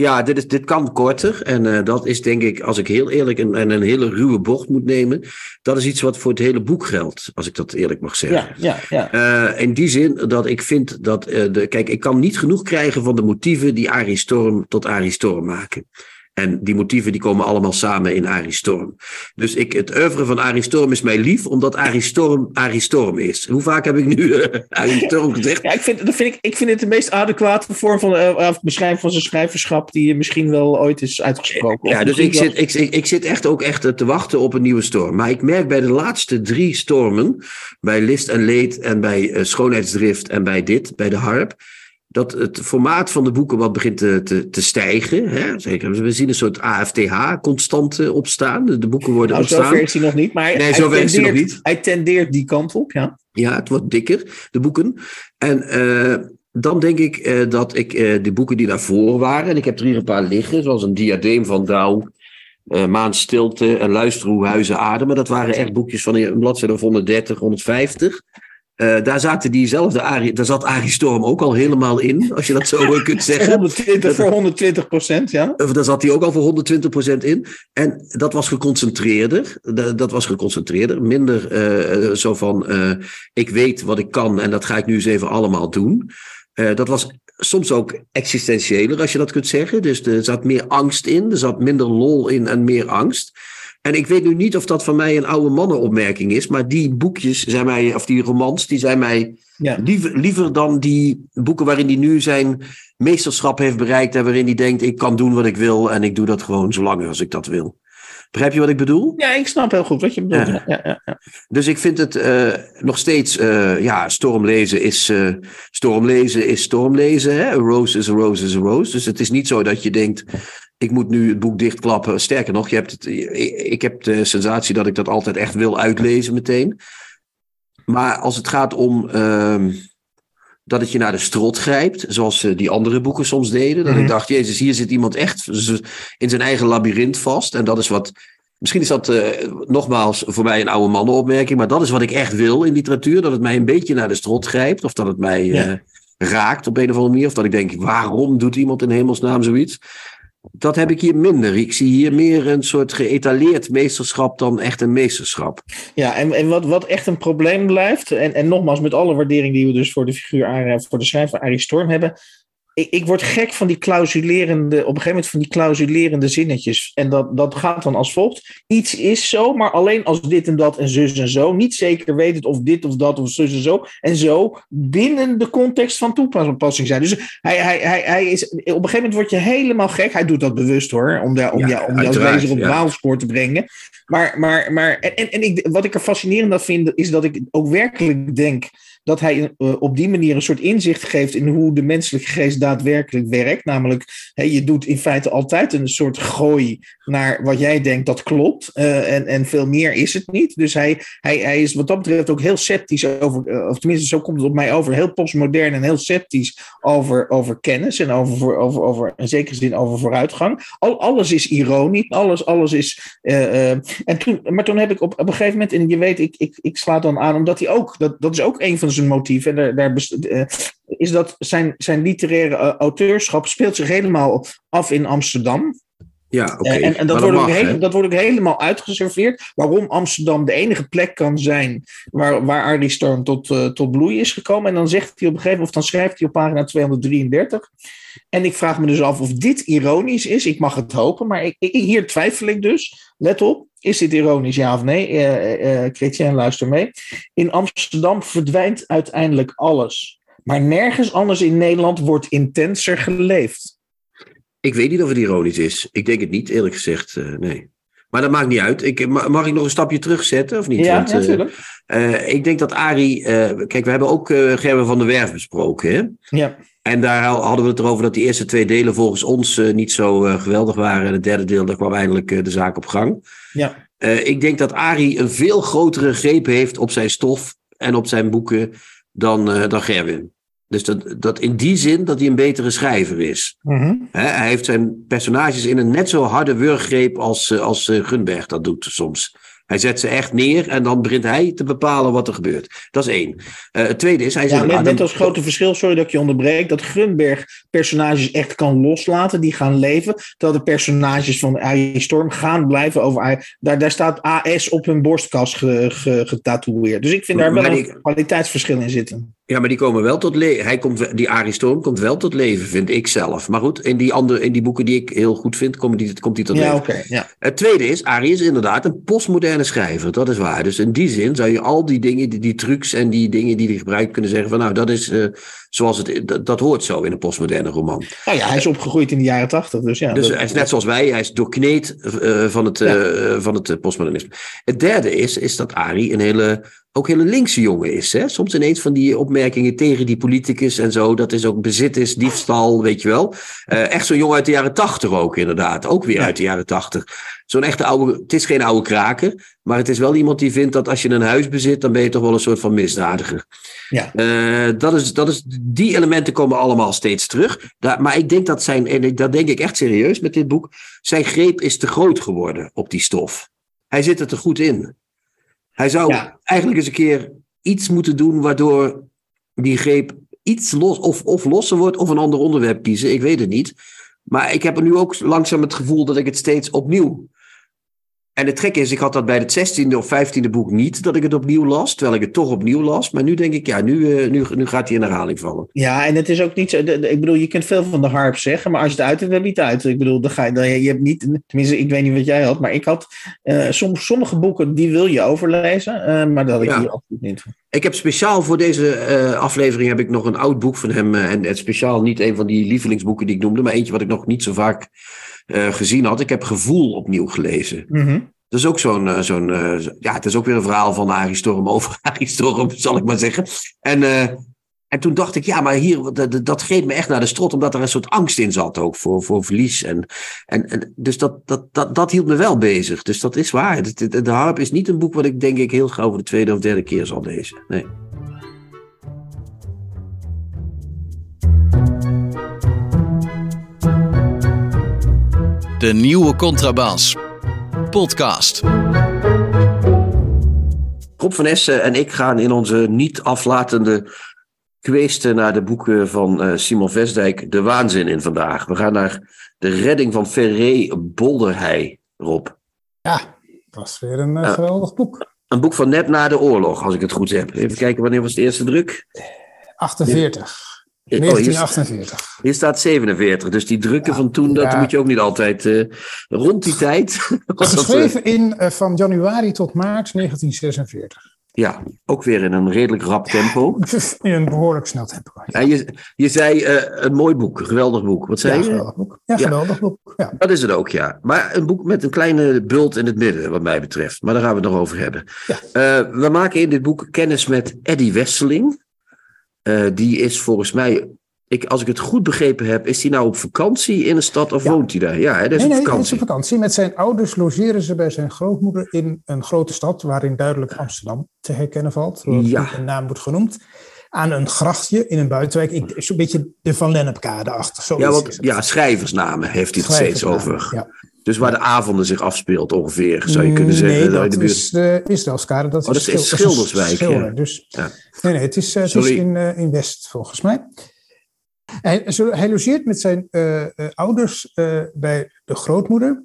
Ja, dit, is, dit kan korter. En eh, dat is denk ik, als ik heel eerlijk en, en een hele ruwe bocht moet nemen. Dat is iets wat voor het hele boek geldt, als ik dat eerlijk mag zeggen. ja, ja, ja. Eh, in die zin dat ik vind dat. eh, de, kijk, ik kan niet genoeg krijgen van de motieven die Arie Storm tot Arie Storm maken. En die motieven die komen allemaal samen in Arie Storm. Dus ik, het oeuvre van Arie Storm is mij lief, omdat Arie Storm Arie Storm is. Hoe vaak heb ik nu uh, Arie Storm gezegd? Ja, ik vind, dat vind ik, ik vind het de meest adequate vorm van uh, beschrijving van zijn schrijverschap die misschien wel ooit is uitgesproken. Ja, dus ik zit, ik, ik, ik zit echt ook echt te wachten op een nieuwe storm. Maar ik merk bij de laatste drie stormen, bij List en Leed en bij uh, Schoonheidsdrift en bij dit, bij de harp dat het formaat van de boeken wat begint te, te, te stijgen. Hè? Zeker, we zien een soort AFTH constant opstaan. De boeken worden nou, ontstaan. Zover is hij nog niet, maar nee, hij, tendeert, hij, nog niet. hij tendeert die kant op, ja. Ja, het wordt dikker, de boeken. En uh, dan denk ik uh, dat ik uh, de boeken die daarvoor waren, en ik heb er hier een paar liggen, zoals een diadeem van Douw, Maan Stilte en Luister hoe huizen ademen. Dat waren echt boekjes van een bladzijde of 130, 150. Uh, daar, zaten diezelfde Arie, daar zat Arie Storm ook al helemaal in, als je dat zo kunt zeggen. 120 voor 120 procent, ja. Uh, daar zat hij ook al voor 120 procent in. En dat was geconcentreerder. dat was geconcentreerder. Minder uh, zo van, ik weet wat ik kan en dat ga ik nu eens even allemaal doen. dat was soms ook existentiëler, als je dat kunt zeggen. Dus er zat meer angst in, er zat minder lol in en meer angst. En ik weet nu niet of dat van mij een oude mannenopmerking is, maar die boekjes zijn mij, of die romans, die zijn mij ja. liever, liever dan die boeken waarin hij nu zijn meesterschap heeft bereikt en waarin hij denkt, ik kan doen wat ik wil en ik doe dat gewoon zolang als ik dat wil. Begrijp je wat ik bedoel? Ja, ik snap heel goed wat je bedoelt. Ja. Ja, ja, dus ik vind het uh, nog steeds, uh, ja, stormlezen is, uh, stormlezen is stormlezen. Hè? A rose is a rose is a rose. Dus het is niet zo dat je denkt, ik moet nu het boek dichtklappen. Sterker nog, je hebt het, ik heb de sensatie dat ik dat altijd echt wil uitlezen meteen. Maar als het gaat om uh, dat het je naar de strot grijpt, zoals uh, die andere boeken soms deden. Dat ik mhm. dacht, jezus, hier zit iemand echt in zijn eigen labyrint vast. En dat is wat, misschien is dat uh, nogmaals voor mij een oude mannenopmerking, maar dat is wat ik echt wil in literatuur. Dat het mij een beetje naar de strot grijpt, of dat het mij ja. raakt op een of andere manier. Of dat ik denk, waarom doet iemand in hemelsnaam zoiets? Dat heb ik hier minder. Ik zie hier meer een soort geëtaleerd meesterschap dan echt een meesterschap. Ja, en, en wat, wat echt een probleem blijft, en, en nogmaals met alle waardering die we dus voor de figuur, voor de schrijver Arie Storm hebben, ik, ik, word gek van die clausulerende, op een gegeven moment van die clausulerende zinnetjes. En dat, dat gaat dan als volgt. Iets is zo, maar alleen als dit en dat en zus en zo. Niet zeker weet het of dit of dat of zus en zo. En zo binnen de context van toepassing zijn. Dus hij, hij, hij, hij is, op een gegeven moment word je helemaal gek. Hij doet dat bewust hoor, om, daar, om, ja, om jouw lezer op ja. dwaalspoor te brengen. Maar, maar, maar en, en, ik, wat ik er fascinerend aan vind, is dat ik ook werkelijk denk dat hij uh, op die manier een soort inzicht geeft in hoe de menselijke geest daadwerkelijk werkt. Namelijk, je doet in feite altijd een soort gooi naar wat jij denkt dat klopt. Uh, en, en veel meer is het niet. Dus hij, hij, hij is wat dat betreft ook heel sceptisch over, uh, of tenminste zo komt het op mij over, heel postmodern en heel sceptisch over, over kennis en over, over, over in zekere zin over vooruitgang. Al, alles is ironisch, alles, alles is. en toen, maar toen heb ik op, op een gegeven moment, en je weet, ik, ik, ik sla dan aan, omdat hij ook, dat, dat is ook een van zijn motieven. En daar, daar uh, is dat zijn, zijn literaire uh, auteurschap speelt zich helemaal af in Amsterdam. Ja, oké. Okay. Uh, en, en dat, wordt mag, ook dat wordt ook helemaal uitgeserveerd. Waarom Amsterdam de enige plek kan zijn waar, waar Arie Storm tot, tot bloei is gekomen. En dan zegt hij op een gegeven moment, of dan schrijft hij op pagina 233. En ik vraag me dus af of dit ironisch is. Ik mag het hopen, maar ik, ik, hier twijfel ik dus. Let op. Is dit ironisch, ja of nee? Uh, uh, Chrétien, luister mee. In Amsterdam verdwijnt uiteindelijk alles. Maar nergens anders in Nederland wordt intenser geleefd. Ik weet niet of het ironisch is. Ik denk het niet, eerlijk gezegd. Uh, nee. Maar dat maakt niet uit. Ik, mag ik nog een stapje terugzetten of niet? Ja, Want, natuurlijk. Uh, ik denk dat Arie. Kijk, we hebben ook Gerben van der Werf besproken. Hè? Ja. En daar hadden we het erover dat die eerste twee delen volgens ons niet zo geweldig waren. En het derde deel, daar kwam eindelijk de zaak op gang. Ja. ik denk dat Arie een veel grotere greep heeft op zijn stof en op zijn boeken dan, dan Gerwin. Dus dat, dat in die zin dat hij een betere schrijver is. Mm-hmm. hij heeft zijn personages in een net zo harde wurggreep als, als Gunberg dat doet soms. Hij zet ze echt neer en dan begint hij te bepalen wat er gebeurt. Dat is één. Uh, het tweede is... Hij ja, net, net als grote verschil, sorry dat ik je onderbreek, dat Grunberg personages echt kan loslaten, die gaan leven, terwijl de personages van Arie Storm gaan blijven over... Daar, daar staat AS op hun ge, getatoeëerd. Dus ik vind daar wel een kwaliteitsverschil in zitten. Ja, maar die komen wel tot leven. Hij komt, die Arie Storm komt wel tot leven, vind ik zelf. Maar goed, in die, andere, in die boeken die ik heel goed vind, komt die, komt die tot Ja, leven. ja. Het tweede is, Arie is inderdaad een postmoderne schrijver. Dat is waar. Dus in die zin zou je al die dingen, die, die trucs en die dingen die hij gebruikt kunnen zeggen van nou, dat is eh, zoals het, dat, dat hoort zo in een postmoderne roman. Nou ja, hij is opgegroeid in de jaren tachtig. Dus ja, Dus dat- hij is net zoals wij, hij is doorkneed eh, van het, eh, van het eh, postmodernisme. Het derde is, is dat Arie een hele, ook hele linkse jongen is. Hè? Soms ineens van die opmerkingen tegen die politicus en zo. Dat is ook bezit is, diefstal, weet je wel. Echt zo'n jongen uit de jaren tachtig ook inderdaad. Ook weer Ja. uit de jaren tachtig. Zo'n echte oude, het is geen oude kraker. Maar het is wel iemand die vindt dat als je een huis bezit, dan ben je toch wel een soort van misdadiger. ja. Eh, dat is, dat is, die elementen komen allemaal steeds terug. Daar, maar ik denk dat zijn, en dat denk ik echt serieus met dit boek, zijn greep is te groot geworden op die stof. Hij zit er te goed in. Hij zou Ja. eigenlijk eens een keer iets moeten doen waardoor die greep iets los, of, of losser wordt, of een ander onderwerp kiezen. Ik weet het niet. Maar ik heb er nu ook langzaam het gevoel dat ik het steeds opnieuw. En het gek is, ik had dat bij het 16e of 15e boek niet, dat ik het opnieuw las, terwijl ik het toch opnieuw las. Maar nu denk ik, ja, nu, eh, nu, nu gaat hij in herhaling vallen. Ja, en het is ook niet zo. de- de- ik bedoel, je kunt veel van de harp zeggen, maar als je het uit hebt, heb je het uit. Ik bedoel, dan ga je, dan, je hebt niet. Tenminste, ik weet niet wat jij had, maar ik had. eh, soms, sommige boeken die wil je overlezen, eh, maar dat had ik Ja. hier absoluut niet. Ik heb speciaal voor deze eh, aflevering heb ik nog een oud boek van hem. eh, en het speciaal niet een van die lievelingsboeken die ik noemde, maar eentje wat ik nog niet zo vaak eh, gezien had. Ik heb Gevoel opnieuw gelezen. Mhm. Dat is ook zo'n, zo'n zo- ja, het is ook weer een verhaal van Arie Storm over Arie Storm, zal ik maar zeggen. En, en toen dacht ik, ja, maar hier, dat, dat- greep me echt naar de strot, omdat er een soort angst in zat ook voor, voor verlies. En, en, en dus dat, dat, dat, dat hield me wel bezig. Dus dat is waar. De, de, de Harp is niet een boek wat ik denk ik heel gauw voor de tweede of derde keer zal lezen. Nee. De nieuwe Contrabas. Podcast. Rob van Essen en ik gaan in onze niet aflatende kweesten naar de boeken van eh, Simon Vestdijk de waanzin in vandaag. We gaan naar de redding van Ferré Bolderhei, Rob. Ja, dat was weer een eh, geweldig boek. Een boek van net na de oorlog, als ik het goed heb. Even kijken, wanneer was de eerste druk? 48. Oh, hier, 1948. hier staat 47, dus die drukken van toen, dat Ja. moet je ook niet altijd... eh, rond die tijd... dat, Geschreven in, van januari tot maart 1946. Ja, ook weer in een redelijk rap tempo. In een behoorlijk snel tempo. Ja, En je, je zei eh, een mooi boek, een geweldig boek. Wat zei ja je? geweldig boek. Ja, geweldig boek. Ja. Dat is het ook, ja. Maar een boek met een kleine bult in het midden, wat mij betreft. Maar daar gaan we het nog over hebben. Eh, we maken in dit boek kennis met Eddie Wesseling. Eh, die is volgens mij, ik, als ik het goed begrepen heb, is hij nou op vakantie in een stad of Ja. woont hij daar? Ja, hè, dat is Nee, op nee, hij is vakantie. op vakantie. Met zijn ouders logeren ze bij zijn grootmoeder in een grote stad, waarin duidelijk Amsterdam te herkennen valt. Ja. een naam wordt genoemd. Aan een grachtje in een buitenwijk. Ik- Zo'n beetje de Van Lennepkade achter. Ja, is want ja, schrijversnamen heeft hij het steeds over. Ja. Dus waar de avonden zich afspeelt ongeveer, zou je kunnen zeggen. Nee, dat de buurt. is de Israëlskade. Dat Oh, dat is schil- een Schilderswijk, schilder, ja. Dus, Ja. Nee, nee, het is, eh, het is in, eh, in West volgens mij. Hij, hij logeert met zijn eh, eh, ouders eh, bij de grootmoeder.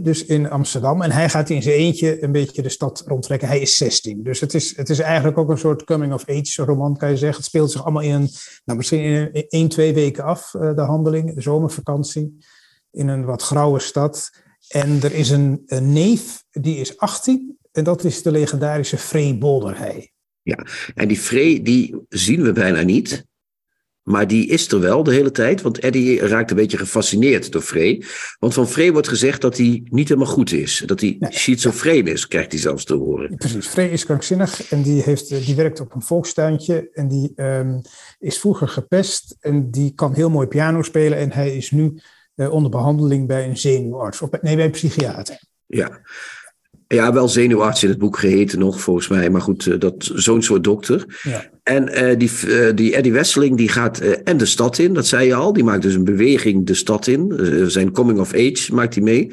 Dus in Amsterdam. En hij gaat in zijn eentje een beetje de stad rondtrekken. Hij is 16. Dus het is, het is eigenlijk ook een soort coming-of-age roman, kan je zeggen. Het speelt zich allemaal in nou, misschien in een, één, twee weken af, de handeling. De zomervakantie. In een wat grauwe stad. En er is een, neef, die is 18. En dat is de legendarische Free Bolderhei. En die Frey, die zien we bijna niet. Maar die is er wel de hele tijd. Want Eddie raakt een beetje gefascineerd door Frey. Want van Frey wordt gezegd dat hij niet helemaal goed is. Dat hij Nee. schizofreen is, krijgt hij zelfs te horen. Precies, Frey is krankzinnig en die, heeft, eh, die werkt op een volkstuintje. En die ehm, is vroeger gepest en die kan heel mooi piano spelen. En hij is nu eh, onder behandeling bij een zenuwarts. Of nee, bij een psychiater. Ja. Ja, wel zenuwarts in het boek geheten nog, volgens mij. Maar goed, eh, dat, zo'n soort dokter. Ja. En eh, die, eh, die Eddie Wesseling, die gaat eh, en de stad in, dat zei je al. Die maakt dus een beweging de stad in. Zijn coming of age maakt hij mee.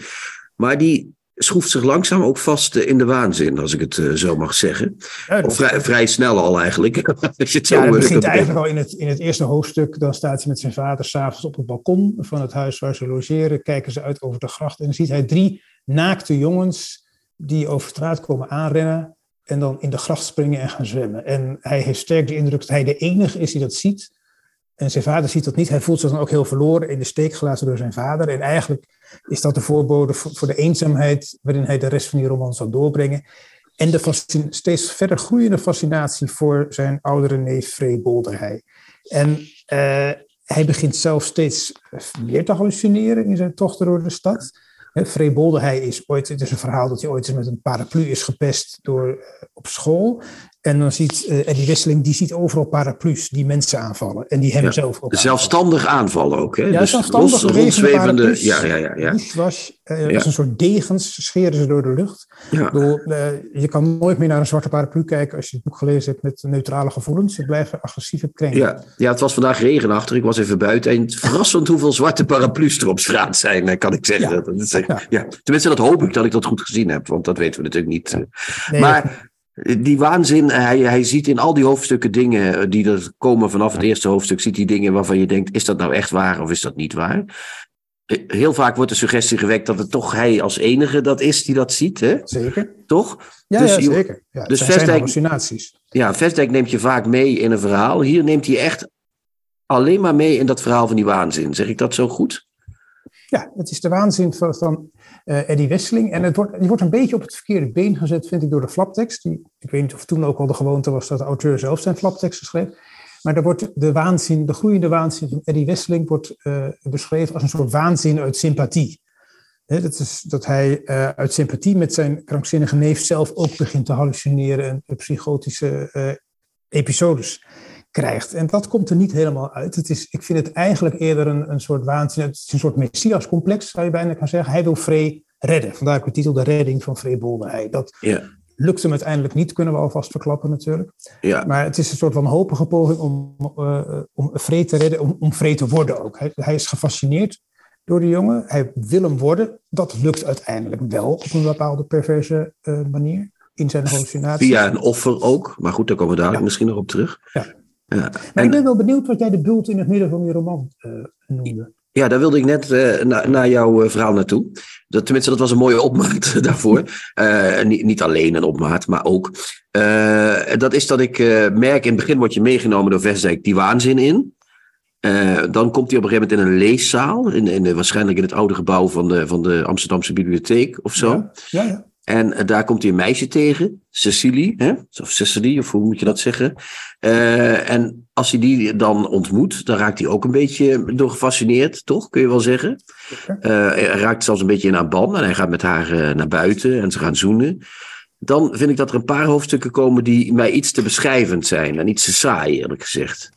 Maar die schroeft zich langzaam ook vast in de waanzin, als ik het zo mag zeggen. Ja, Of vrij, vrij snel al eigenlijk. Als je het zo Ja, dat begint eigenlijk al in het, in het eerste hoofdstuk. Dan staat hij met zijn vader s'avonds op het balkon van het huis waar ze logeren. Kijken ze uit over de gracht en dan ziet hij drie naakte jongens die over straat komen aanrennen. En dan in de gracht springen en gaan zwemmen. En hij heeft sterk de indruk dat hij de enige is die dat ziet. En zijn vader ziet dat niet. Hij voelt zich dan ook heel verloren, in de steek gelaten door zijn vader. En eigenlijk is dat de voorbode voor de eenzaamheid waarin hij de rest van die roman zal doorbrengen. En de steeds verder groeiende fascinatie voor zijn oudere neef Frey Bolderhey. En uh, hij begint zelf steeds meer te hallucineren in zijn tochten door de stad. Freebolde, hij is ooit, het is een verhaal dat hij ooit eens met een paraplu is gepest door, eh, op school. En dan ziet uh, Eddie Wisseling, die ziet overal paraplu's die mensen aanvallen. En die hem zelf ook Zelfstandig aanvallen ook, hè? Ja, dus zelfstandig rondzwevende, ja, ja, ja. ja. Was, uh, ja. als een soort degens scheren ze door de lucht. Ja. Uh, je kan nooit meer naar een zwarte paraplu kijken als je het boek gelezen hebt met neutrale gevoelens. Ze blijven agressief op kringen. Ja. ja, het was vandaag regenachtig. Ik was even buiten. En verrassend hoeveel zwarte paraplu's er op straat zijn, kan ik zeggen. Dat is, ja. Tenminste, dat hoop ik dat ik dat goed gezien heb. Want dat weten we natuurlijk niet. Nee, maar die waanzin, hij, hij ziet in al die hoofdstukken dingen eh, die er komen vanaf het eerste hoofdstuk, ziet hij dingen waarvan je denkt, is dat nou echt waar of is dat niet waar? Eh, heel vaak wordt de suggestie gewekt dat het toch hij als enige dat is die dat ziet, hè? Zeker. Toch? Ja, dus, ja zeker. Ja, dus Vestdijk, hallucinaties. Ja, Vestdijk neemt je vaak mee in een verhaal. Hier neemt hij echt alleen maar mee in dat verhaal van die waanzin. Zeg ik dat zo goed? Ja, het is de waanzin van, van uh, Eddie Wesseling. En het wordt, die wordt een beetje op het verkeerde been gezet, vind ik, door de flaptekst. Ik weet niet of toen ook al de gewoonte was dat de auteur zelf zijn flapteksten schreef. Maar daar wordt de waanzin, de groeiende waanzin van Eddie Wesseling wordt uh, beschreven als een soort waanzin uit sympathie. dat is dat hij uh, uit sympathie met zijn krankzinnige neef zelf ook begint te hallucineren en psychotische episodes krijgt. En dat komt er niet helemaal uit. Het is, ik vind het eigenlijk eerder een, een soort waanzin. Het is een soort messiascomplex, zou je bijna kunnen zeggen. Hij wil Frey redden. Vandaar ook de titel De Redding van Frey Bolderhey. Dat ja. lukt hem uiteindelijk niet, kunnen we alvast verklappen natuurlijk. Ja. Maar het is een soort wanhopige poging om, uh, om Frey te redden, om, om te worden ook. Hij, hij is gefascineerd door de jongen. Hij wil hem worden. Dat lukt uiteindelijk wel op een bepaalde perverse uh, manier in zijn hallucinatie. Via een offer ook. Maar goed, daar komen we dadelijk ja. misschien nog op terug. Ja. Ja. Maar ik ben wel benieuwd wat jij de bult in het midden van je roman uh, noemde. Ja, daar wilde ik net uh, naar na jouw uh, verhaal naartoe. Dat, tenminste, dat was een mooie opmaat daarvoor. niet, niet alleen een opmaat, maar ook. dat is dat ik merk, in het begin word je meegenomen door Vestdijk die waanzin in. dan komt hij op een gegeven moment in een leeszaal. In, in, waarschijnlijk in het oude gebouw van de, van de Amsterdamse bibliotheek of zo. Ja, ja, ja. En uh, daar komt hij een meisje tegen, Cecilie, hè? of Cecilie, of hoe moet je dat zeggen? Uh, en als hij die dan ontmoet, dan raakt hij ook een beetje door gefascineerd, toch? Kun je wel zeggen. Uh, hij raakt zelfs een beetje in haar ban en hij gaat met haar naar buiten en ze gaan zoenen. Dan vind ik dat er een paar hoofdstukken komen die mij iets te beschrijvend zijn en iets te saai, eerlijk gezegd.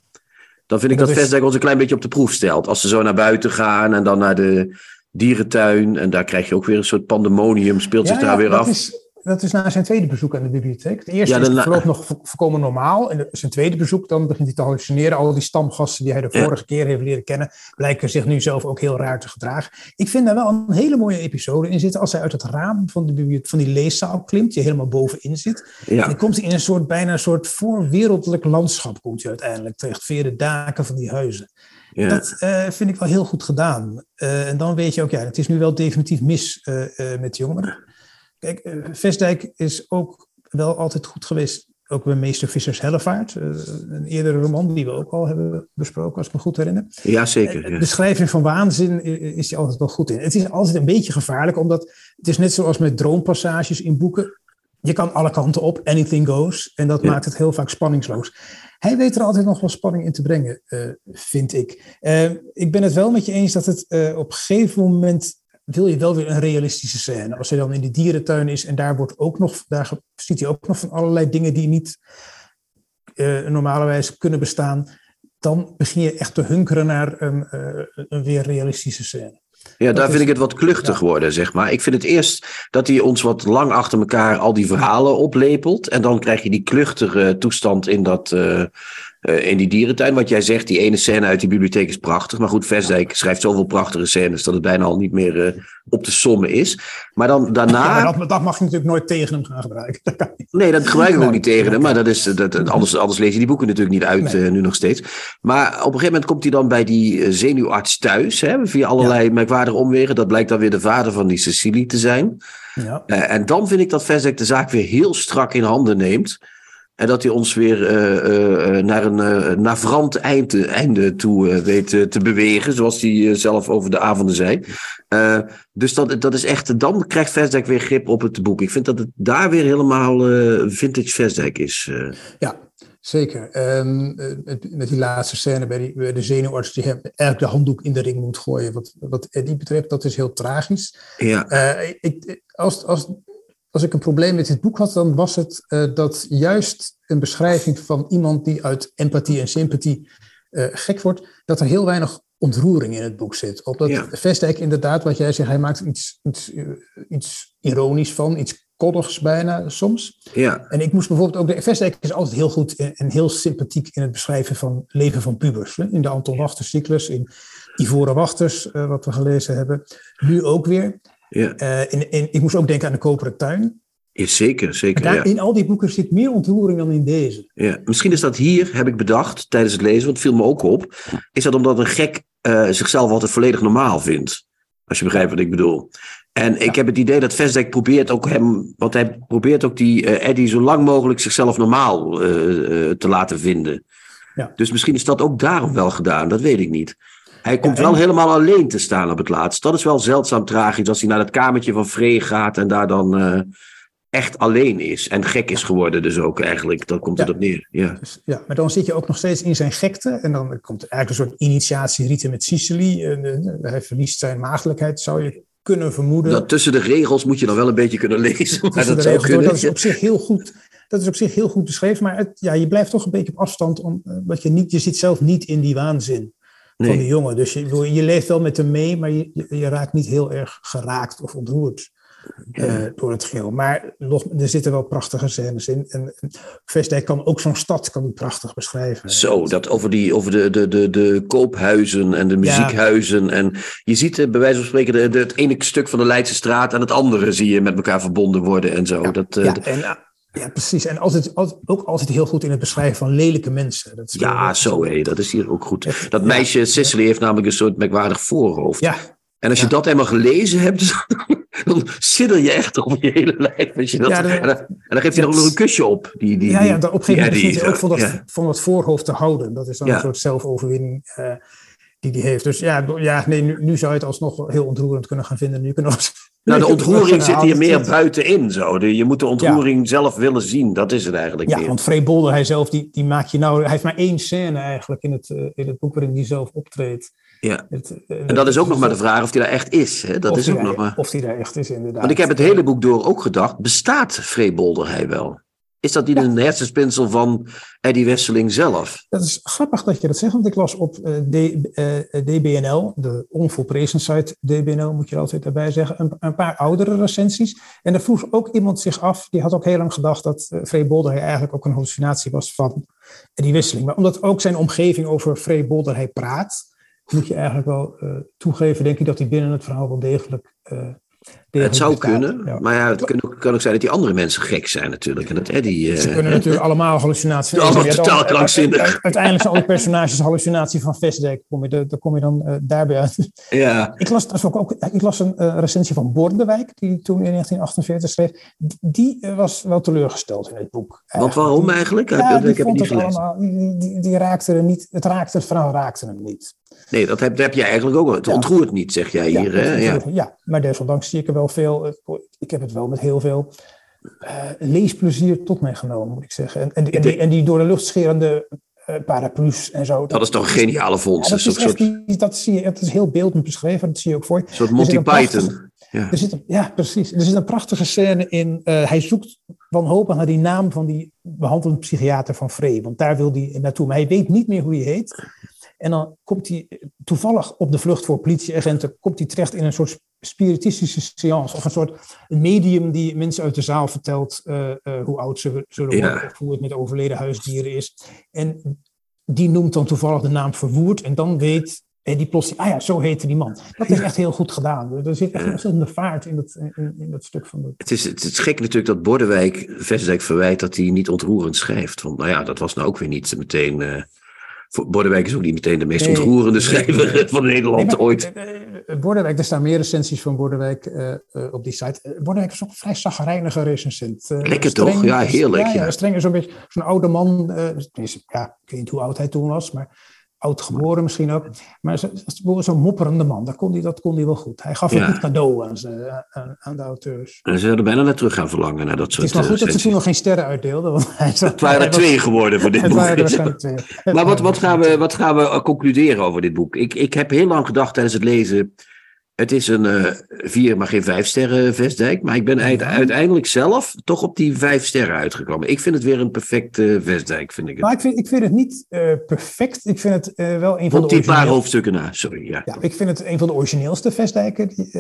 Dan vind ik dat, dat Vestdijk ons een klein beetje op de proef stelt. Als ze zo naar buiten gaan en dan naar de dierentuin. En daar krijg je ook weer een soort pandemonium, speelt zich daar weer af. Is, dat is na zijn tweede bezoek aan de bibliotheek. De eerste ja, is verloopt nog voorkomen normaal. En zijn tweede bezoek, dan begint hij te hallucineren. Al die stamgasten die hij de vorige keer heeft leren kennen, blijken zich nu zelf ook heel raar te gedragen. Ik vind daar wel een hele mooie episode in zitten. Als hij uit het raam van, de van die leeszaal klimt, die helemaal bovenin zit. En dan komt hij in een soort, bijna een soort voorwereldelijk landschap, komt hij uiteindelijk terecht. Via de daken van die huizen. Ja. Dat uh, vind ik wel heel goed gedaan. Uh, en dan weet je ook, ja, het is nu wel definitief mis uh, met de jongen. Kijk, Vestdijk is ook wel altijd goed geweest. Ook bij Meester Vissers Hellevaart. een eerdere roman die we ook al hebben besproken, als ik me goed herinner. Ja, zeker. Ja. Beschrijving van waanzin is hij altijd wel goed in. Het is altijd een beetje gevaarlijk, omdat het is net zoals met droompassages in boeken. Je kan alle kanten op, anything goes. En dat maakt het heel vaak spanningsloos. Hij weet er altijd nog wel spanning in te brengen, uh, vind ik. Uh, ik ben het wel met je eens dat het uh, op een gegeven moment wil je wel weer een realistische scène. Als hij dan in de dierentuin is en daar wordt ook nog, daar ziet hij ook nog van allerlei dingen die niet normalerwijs kunnen bestaan. Dan begin je echt te hunkeren naar een, een weer realistische scène. Ja, daar vind ik het wat kluchtig worden, zeg maar. Ik vind het eerst dat hij ons wat lang achter elkaar al die verhalen oplepelt. En dan krijg je die kluchtige toestand in dat, uh, eh, in die dierentuin. Wat jij zegt, die ene scène uit die bibliotheek is prachtig. Maar goed, Vestdijk schrijft zoveel prachtige scènes dat het bijna al niet meer uh, op te sommen is. Maar dan daarna. Ja, dat, dat, mag je natuurlijk nooit tegen hem gaan gebruiken. Dat nee, dat gebruik ik ook niet tegen hem. Maar dat is, dat, anders, anders lees je die boeken natuurlijk niet uit nee. uh, nu nog steeds. Maar op een gegeven moment komt hij dan bij die zenuwarts thuis. Hè, via allerlei ja. merkwaardige omwegen. Dat blijkt dan weer de vader van die Cecilie te zijn. Ja. en dan vind ik dat Vestdijk de zaak weer heel strak in handen neemt. En dat hij ons weer uh, uh, naar een uh, navrant einde, einde toe weet te bewegen, zoals hij zelf over de avonden zei. dus dat, dat is echt, dan krijgt Versdijk weer grip op het boek. Ik vind dat het daar weer helemaal vintage Versdijk is. Ja, zeker. Um, met die laatste scène bij, die, bij de zenuwarts die eigenlijk de handdoek in de ring moet gooien. Wat, wat Eddie betreft, dat is heel tragisch. Ja. ik, als, als als ik een probleem met dit boek had, dan was het uh, dat juist een beschrijving van iemand die uit empathie en sympathie uh, gek wordt, dat er heel weinig ontroering in het boek zit. Omdat ja. Vestdijk inderdaad, wat jij zegt, hij maakt iets, iets, uh, iets ironisch van, iets koddigs bijna soms. Ja. En ik moest bijvoorbeeld ook, de Vestdijk is altijd heel goed en heel sympathiek in het beschrijven van leven van pubers. Hè? In de Anton Wachters cyclus, in Ivoren Wachters, wat we gelezen hebben. Nu ook weer. Ja. Uh, in, in, ik moest ook denken aan de Koperen Tuin. Ja, zeker, zeker. Daar, ja. In al die boeken zit meer ontroering dan in deze. Ja. Misschien is dat hier, heb ik bedacht tijdens het lezen, want het viel me ook op. Is dat omdat een gek uh, zichzelf altijd volledig normaal vindt. Als je begrijpt wat ik bedoel. En ja. ik heb het idee dat Vesdek probeert ook hem, want hij probeert ook die uh, Eddie zo lang mogelijk zichzelf normaal te laten vinden. Ja. Dus misschien is dat ook daarom wel gedaan, dat weet ik niet. Hij komt ja, en... wel helemaal alleen te staan op het laatst. Dat is wel zeldzaam tragisch als hij naar het kamertje van Free gaat en daar dan uh, echt alleen is. En gek is geworden dus ook eigenlijk. Dan komt het ja. op neer. Ja. Dus, ja, maar dan zit je ook nog steeds in zijn gekte. En dan komt er eigenlijk een soort initiatierite met Sicily. En, uh, hij verliest zijn maagdelijkheid, zou je kunnen vermoeden. Dat tussen de regels moet je dan wel een beetje kunnen lezen. Maar dat, regels, kunnen, dat is op zich heel goed. Dat is op zich heel goed beschreven. Maar het, ja, je blijft toch een beetje op afstand. Om, uh, je, niet, je zit zelf niet in die waanzin nee. van de jongen. Dus je, je leeft wel met hem mee, maar je, je, raakt niet heel erg geraakt of ontroerd uh, door het geheel. Maar nog, er zitten wel prachtige scènes in. En, en Vestdijk kan ook zo'n stad kan die prachtig beschrijven. Zo, dat over, die, over de, de, de, de koophuizen en de muziekhuizen. Ja. En je ziet uh, bij wijze van spreken de, de, het ene stuk van de Leidse straat en het andere zie je met elkaar verbonden worden en zo. Ja, dat, uh, en, ja, precies. En altijd, altijd, ook altijd heel goed in het beschrijven van lelijke mensen. Dat is ja, zo hé, dat is hier ook goed. Dat meisje Cicely heeft namelijk een soort merkwaardig voorhoofd. Ja. En als je dat helemaal gelezen hebt, dan sidder je echt op je hele lijf. Als je dat, Ja, en, dan, en dan geeft hij er ook nog een kusje op. Die, die, ja, ja, op een gegeven moment begint hij ook van dat, ja. van dat voorhoofd te houden. Dat is dan een soort zelfoverwinning eh, die hij heeft. Dus ja, ja nee, nu, nu zou je het alsnog heel ontroerend kunnen gaan vinden. Nu kunnen we Nou, de ontroering zit hier meer buitenin. Zo. Je moet de ontroering zelf willen zien. Dat is het eigenlijk Ja, meer. want Frey Bolder, hij zelf, die, die maakt je nou... Hij heeft maar één scène eigenlijk in het, eh, in het boek waarin hij zelf optreedt. Ja. Het, eh, En dat is ook nog maar de vraag of hij daar echt is. Hè? Dat of is hij ook daar- nog maar... Of hij daar echt is, inderdaad. Want ik heb het hele boek door ook gedacht, bestaat Freebolder hij wel? Is dat niet Ja. een hersenspinsel van Eddie Wesseling zelf? Dat is grappig dat je dat zegt, want ik las op eh, D, eh, DBNL, de onvolprezen site DBNL moet je er altijd daarbij zeggen, een, een paar oudere recensies. En daar vroeg ook iemand zich af, die had ook heel lang gedacht dat uh, Bolder eigenlijk ook een hallucinatie was van die wisseling. Maar omdat ook zijn omgeving over Frey Bolder hij praat, moet je eigenlijk wel toegeven, denk ik, dat hij binnen het verhaal wel degelijk. Eh, Het zou bestaat. kunnen, Ja. maar ja, het kan ook, kan ook zijn dat die andere mensen gek zijn natuurlijk. En dat Eddie... eh, Ze kunnen natuurlijk allemaal hallucinaties Allemaal Ja, dan- totaal krankzinnig. Uiteindelijk zijn alle personages hallucinatie van Vestdijk. Kom je, daar kom je dan eh, daarbij uit. ja, Ik las, is ook, ook, ik las een eh, recensie van Bordewijk, die toen in 1948 schreef. Die, eh, was wel teleurgesteld in het boek. want waarom eigenlijk? Ja, die ik heb het niet gelezen. allemaal, die, die, die raakte er niet, het raakte, het verhaal raakte hem niet. Nee, dat heb, dat heb jij eigenlijk ook. Het ontroert niet, zeg jij hier. hè? ja, maar desondanks zie ik er wel veel. Ik heb het wel met heel veel eh, leesplezier tot mij genomen, moet ik zeggen. En, en, en, die, en die door de lucht scherende eh, paraplu's en zo. Dat is toch een geniale vondst. Ja, dat dat een soort, dat zie je, het is heel beeldend beschreven, dat zie je ook voor je. soort Er Monty een Python. Ja. Er zit een, ja, precies. Er zit een prachtige scène in. eh, hij zoekt wanhopig naar die naam van die behandelend psychiater van Frey. Want daar wil hij naartoe. Maar hij weet niet meer hoe hij heet. En dan komt hij eh, toevallig op de vlucht voor politieagenten. Komt hij terecht in een soort spiritistische seance. Of een soort medium die mensen uit de zaal vertelt. eh, eh, hoe oud ze zullen Ja. worden. Of hoe het met overleden huisdieren is. En die noemt dan toevallig de naam Verwoerd. En dan weet en die plotseling, ah ja, zo heette die man. Dat is echt heel goed gedaan. Er zit echt een ontzettende vaart in dat, in, in dat stuk van de... Het is, het is gek natuurlijk dat Bordewijk Vestdijk verwijt dat hij niet ontroerend schrijft. Want nou ja, dat was nou ook weer niet meteen... Uh, Bordewijk is ook niet meteen de meest ontroerende schrijver van Nederland nee, ooit. Bordewijk, er staan meer recensies van Bordewijk uh, uh, op die site. Bordewijk is ook een vrij zagrijnige recensent. Lekker toch? Ja, heerlijk. Ja, ja. streng is een beetje zo'n oude man. ja, ik weet niet hoe oud hij toen was, maar oud geboren misschien ook. Maar zo'n zo mopperende man, dat kon, hij, dat kon hij wel goed. Hij gaf ja. een goed cadeau aan, ze, aan, aan, de auteurs. En ze hadden bijna naar terug gaan verlangen naar dat soort Het is maar goed dat ze toen nog geen sterren uitdeelden. Want hij zat, het waren er twee geworden voor dit het boek. Waren er waarschijnlijk twee. Maar wat, wat, gaan we, wat gaan we concluderen over dit boek? Ik, ik heb heel lang gedacht tijdens het lezen... Het is een uh, vier, maar geen vijf sterren Vestdijk. Maar ik ben uiteindelijk zelf toch op die vijf sterren uitgekomen. Ik vind het weer een perfecte Vestdijk, vind ik het. Maar ik vind, ik vind het niet uh, perfect. Ik vind het uh, wel een van de die paar hoofdstukken na, sorry. Ja. ja. ik vind het een van de origineelste Vestdijken die,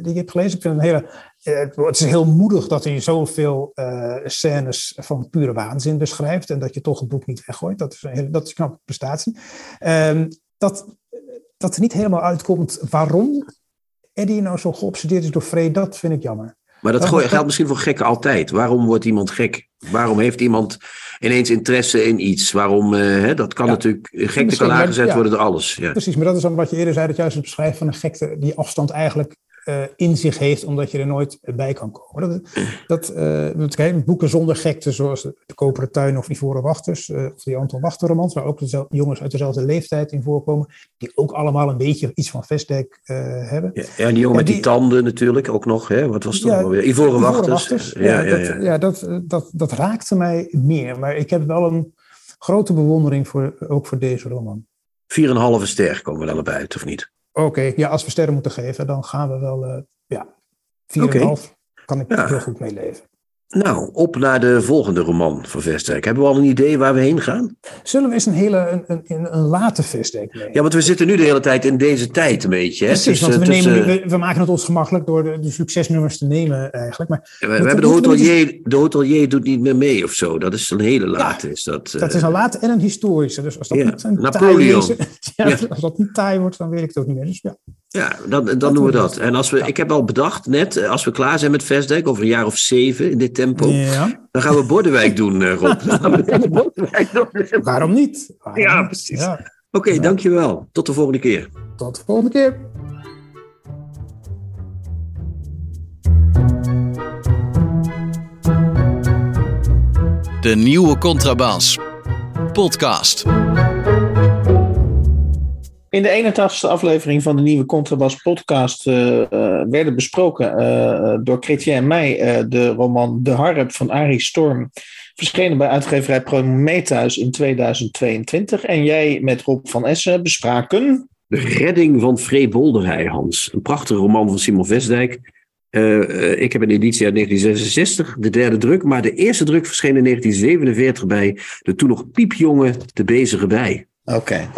die ik heb gelezen. Ik vind het, een hele, het is heel moedig dat hij zoveel scènes van pure waanzin beschrijft. En dat je toch het boek niet weggooit. Dat is een, hele, dat is een knappe prestatie. Um, dat, dat er niet helemaal uitkomt waarom Eddie nou zo geobsedeerd is door vrede, dat vind ik jammer. Maar dat, dat geldt misschien voor gekken altijd. Waarom wordt iemand gek? Waarom heeft iemand ineens interesse in iets? Waarom, uh, hè, dat kan ja, natuurlijk, gekte kan aangezet ja, worden door alles. Ja. Precies, maar dat is dan wat je eerder zei, dat juist het beschrijven van een gekte die afstand eigenlijk uh, in zich heeft, omdat je er nooit bij kan komen. Dat, dat, uh, boeken zonder gekte, zoals de, Koperen Tuin of Ivoren Wachters, uh, of die Anton Wachter romans, waar ook de jongens uit dezelfde leeftijd in voorkomen, die ook allemaal een beetje iets van Vestdijk hebben. Ja, ja, die jongen met die, die, tanden natuurlijk ook nog, hè? wat was het ja, weer? Ivoren, Ivoren Wachters. Wachters. Ja, ja, dat, ja, dat, dat, dat raakte mij meer, maar ik heb wel een grote bewondering voor, ook voor deze roman. 4,5 ster komen we dan erbij uit, of niet? Oké, okay, ja, als we sterren moeten geven, dan gaan we wel, uh, ja, 4,5 okay. kan ik ja. heel goed meeleven. Nou, op naar de volgende roman van Vestdijk. Hebben we al een idee waar we heen gaan? Zullen we eens een hele een, een, een late Vestdijk nemen? Ja, want we zitten nu de hele tijd in deze tijd een beetje. Hè? Precies, want we, nemen, uh, we, we, maken het ons gemakkelijk door de, de succesnummers te nemen eigenlijk. Maar we, we hebben de hotelier, de hotelier doet niet meer mee of zo. Dat is een hele late. Ja, is dat, dat is een late en een historische. Dus als dat ja, niet een Napoleon. Is, ja. Als dat niet taai wordt, dan weet ik het ook niet meer. Dus ja. Ja, dan, dan doen we dat. En als we, ik heb al bedacht net, als we klaar zijn met Vestdijk, over een jaar of zeven in dit tempo, ja. dan gaan we Bordewijk doen, uh, Rob. doen. Waarom niet? Waarom ja, precies. Ja. Oké, okay, dankjewel. Tot de volgende keer. Tot de volgende keer. De nieuwe Contrabas. Podcast. In de 81ste aflevering van de nieuwe Contrabas podcast uh, uh, werden besproken uh, door Chrétien en mij de roman De Harp van Arie Storm. Verschenen bij uitgeverij Prometheus in 2022. En jij met Rob van Essen bespraken... De redding van Free Bolderij, Hans. Een prachtige roman van Simon Vestdijk. ik heb een editie uit 1966, de derde druk. Maar de eerste druk verscheen in 1947 bij de toen nog piepjonge De Bezige Bij. Oké.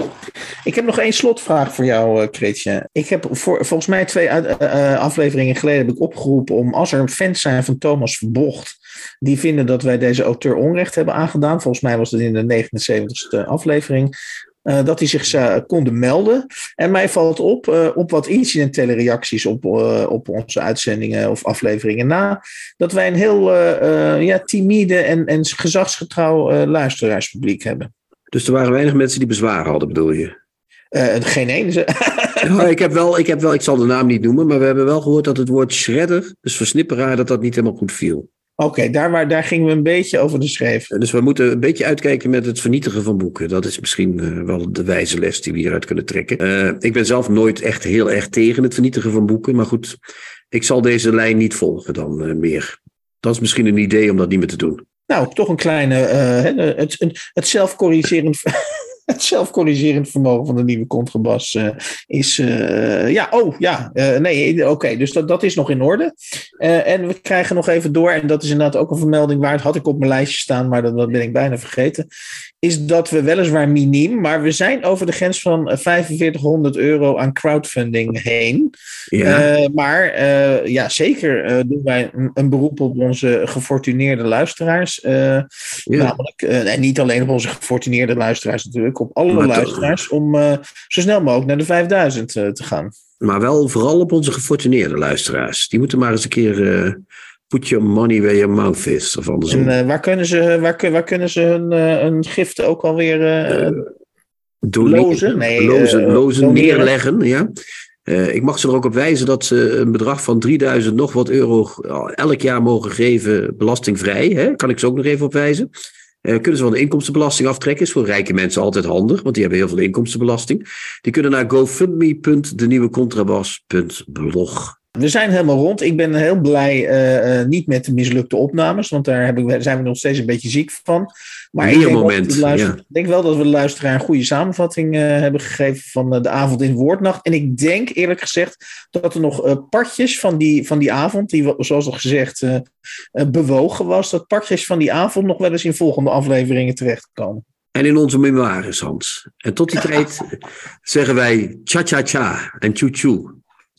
Ik heb nog één slotvraag voor jou, Kretje. Ik heb volgens mij twee uh, uh, afleveringen geleden heb ik opgeroepen om als er fans zijn van Thomas Verbocht, die vinden dat wij deze auteur onrecht hebben aangedaan. Volgens mij was het in de 79ste aflevering. Dat die zich konden melden. En mij valt op, op wat incidentele reacties op, op onze uitzendingen of afleveringen na, dat wij een heel ja, timide en, en gezagsgetrouw luisteraarspubliek hebben. Dus er waren weinig mensen die bezwaren hadden, bedoel je? Uh, geen ene. ja, ik, heb wel, ik heb wel, ik zal de naam niet noemen, maar we hebben wel gehoord dat het woord shredder, dus versnipperaar, dat dat niet helemaal goed viel. Oké, okay, daar, daar gingen we een beetje over de schreef. Dus we moeten een beetje uitkijken met het vernietigen van boeken. Dat is misschien uh, wel de wijze les die we hieruit kunnen trekken. Uh, ik ben zelf nooit echt heel erg tegen het vernietigen van boeken. Maar goed, ik zal deze lijn niet volgen dan uh, meer. Dat is misschien een idee om dat niet meer te doen. Nou, toch een kleine. Uh, het, het, het zelfcorrigerend. het zelfcorrigerend vermogen van de nieuwe contrabas uh, is. Uh, ja, oh ja. nee, oké. Dus dat, dat is nog in orde. en we krijgen nog even door. En dat is inderdaad ook een vermelding waard. Had ik op mijn lijstje staan, maar dat, dat ben ik bijna vergeten. Is dat we weliswaar miniem, maar we zijn over de grens van 4500 euro aan crowdfunding heen. Ja. Uh, maar uh, ja, zeker uh, doen wij een, een, beroep op onze gefortuneerde luisteraars. Ja. Namelijk, en niet alleen op onze gefortuneerde luisteraars natuurlijk, op alle maar luisteraars, toch. om zo snel mogelijk naar de 5000 te gaan. Maar wel vooral op onze gefortuneerde luisteraars. Die moeten maar eens een keer put your money where your mouth is. Of andersom. En uh, waar, kunnen ze, waar, waar kunnen ze hun, uh, hun giften ook alweer lozen? Nee, lozen, lozen neerleggen, ja. ik mag ze er ook op wijzen dat ze een bedrag van 3000 nog wat euro elk jaar mogen geven, belastingvrij. Hè? Kan ik ze ook nog even op wijzen. kunnen ze van de inkomstenbelasting aftrekken? Is voor rijke mensen altijd handig, want die hebben heel veel inkomstenbelasting. Die kunnen naar gofundme.denieuwecontrabas.blog. We zijn helemaal rond. Ik ben heel blij, uh, uh, niet met de mislukte opnames, want daar heb ik, zijn we nog steeds een beetje ziek van. Maar ik denk, moment, ja. denk wel dat we de luisteraar een goede samenvatting uh, hebben gegeven van de avond in Woordnacht. En ik denk eerlijk gezegd dat er nog partjes van die, van die avond, die zoals al gezegd bewogen was, dat partjes van die avond nog wel eens in volgende afleveringen terechtkomen. En in onze memoires, Hans. En tot die tijd zeggen wij cha-cha-cha en tjoe-tjoe.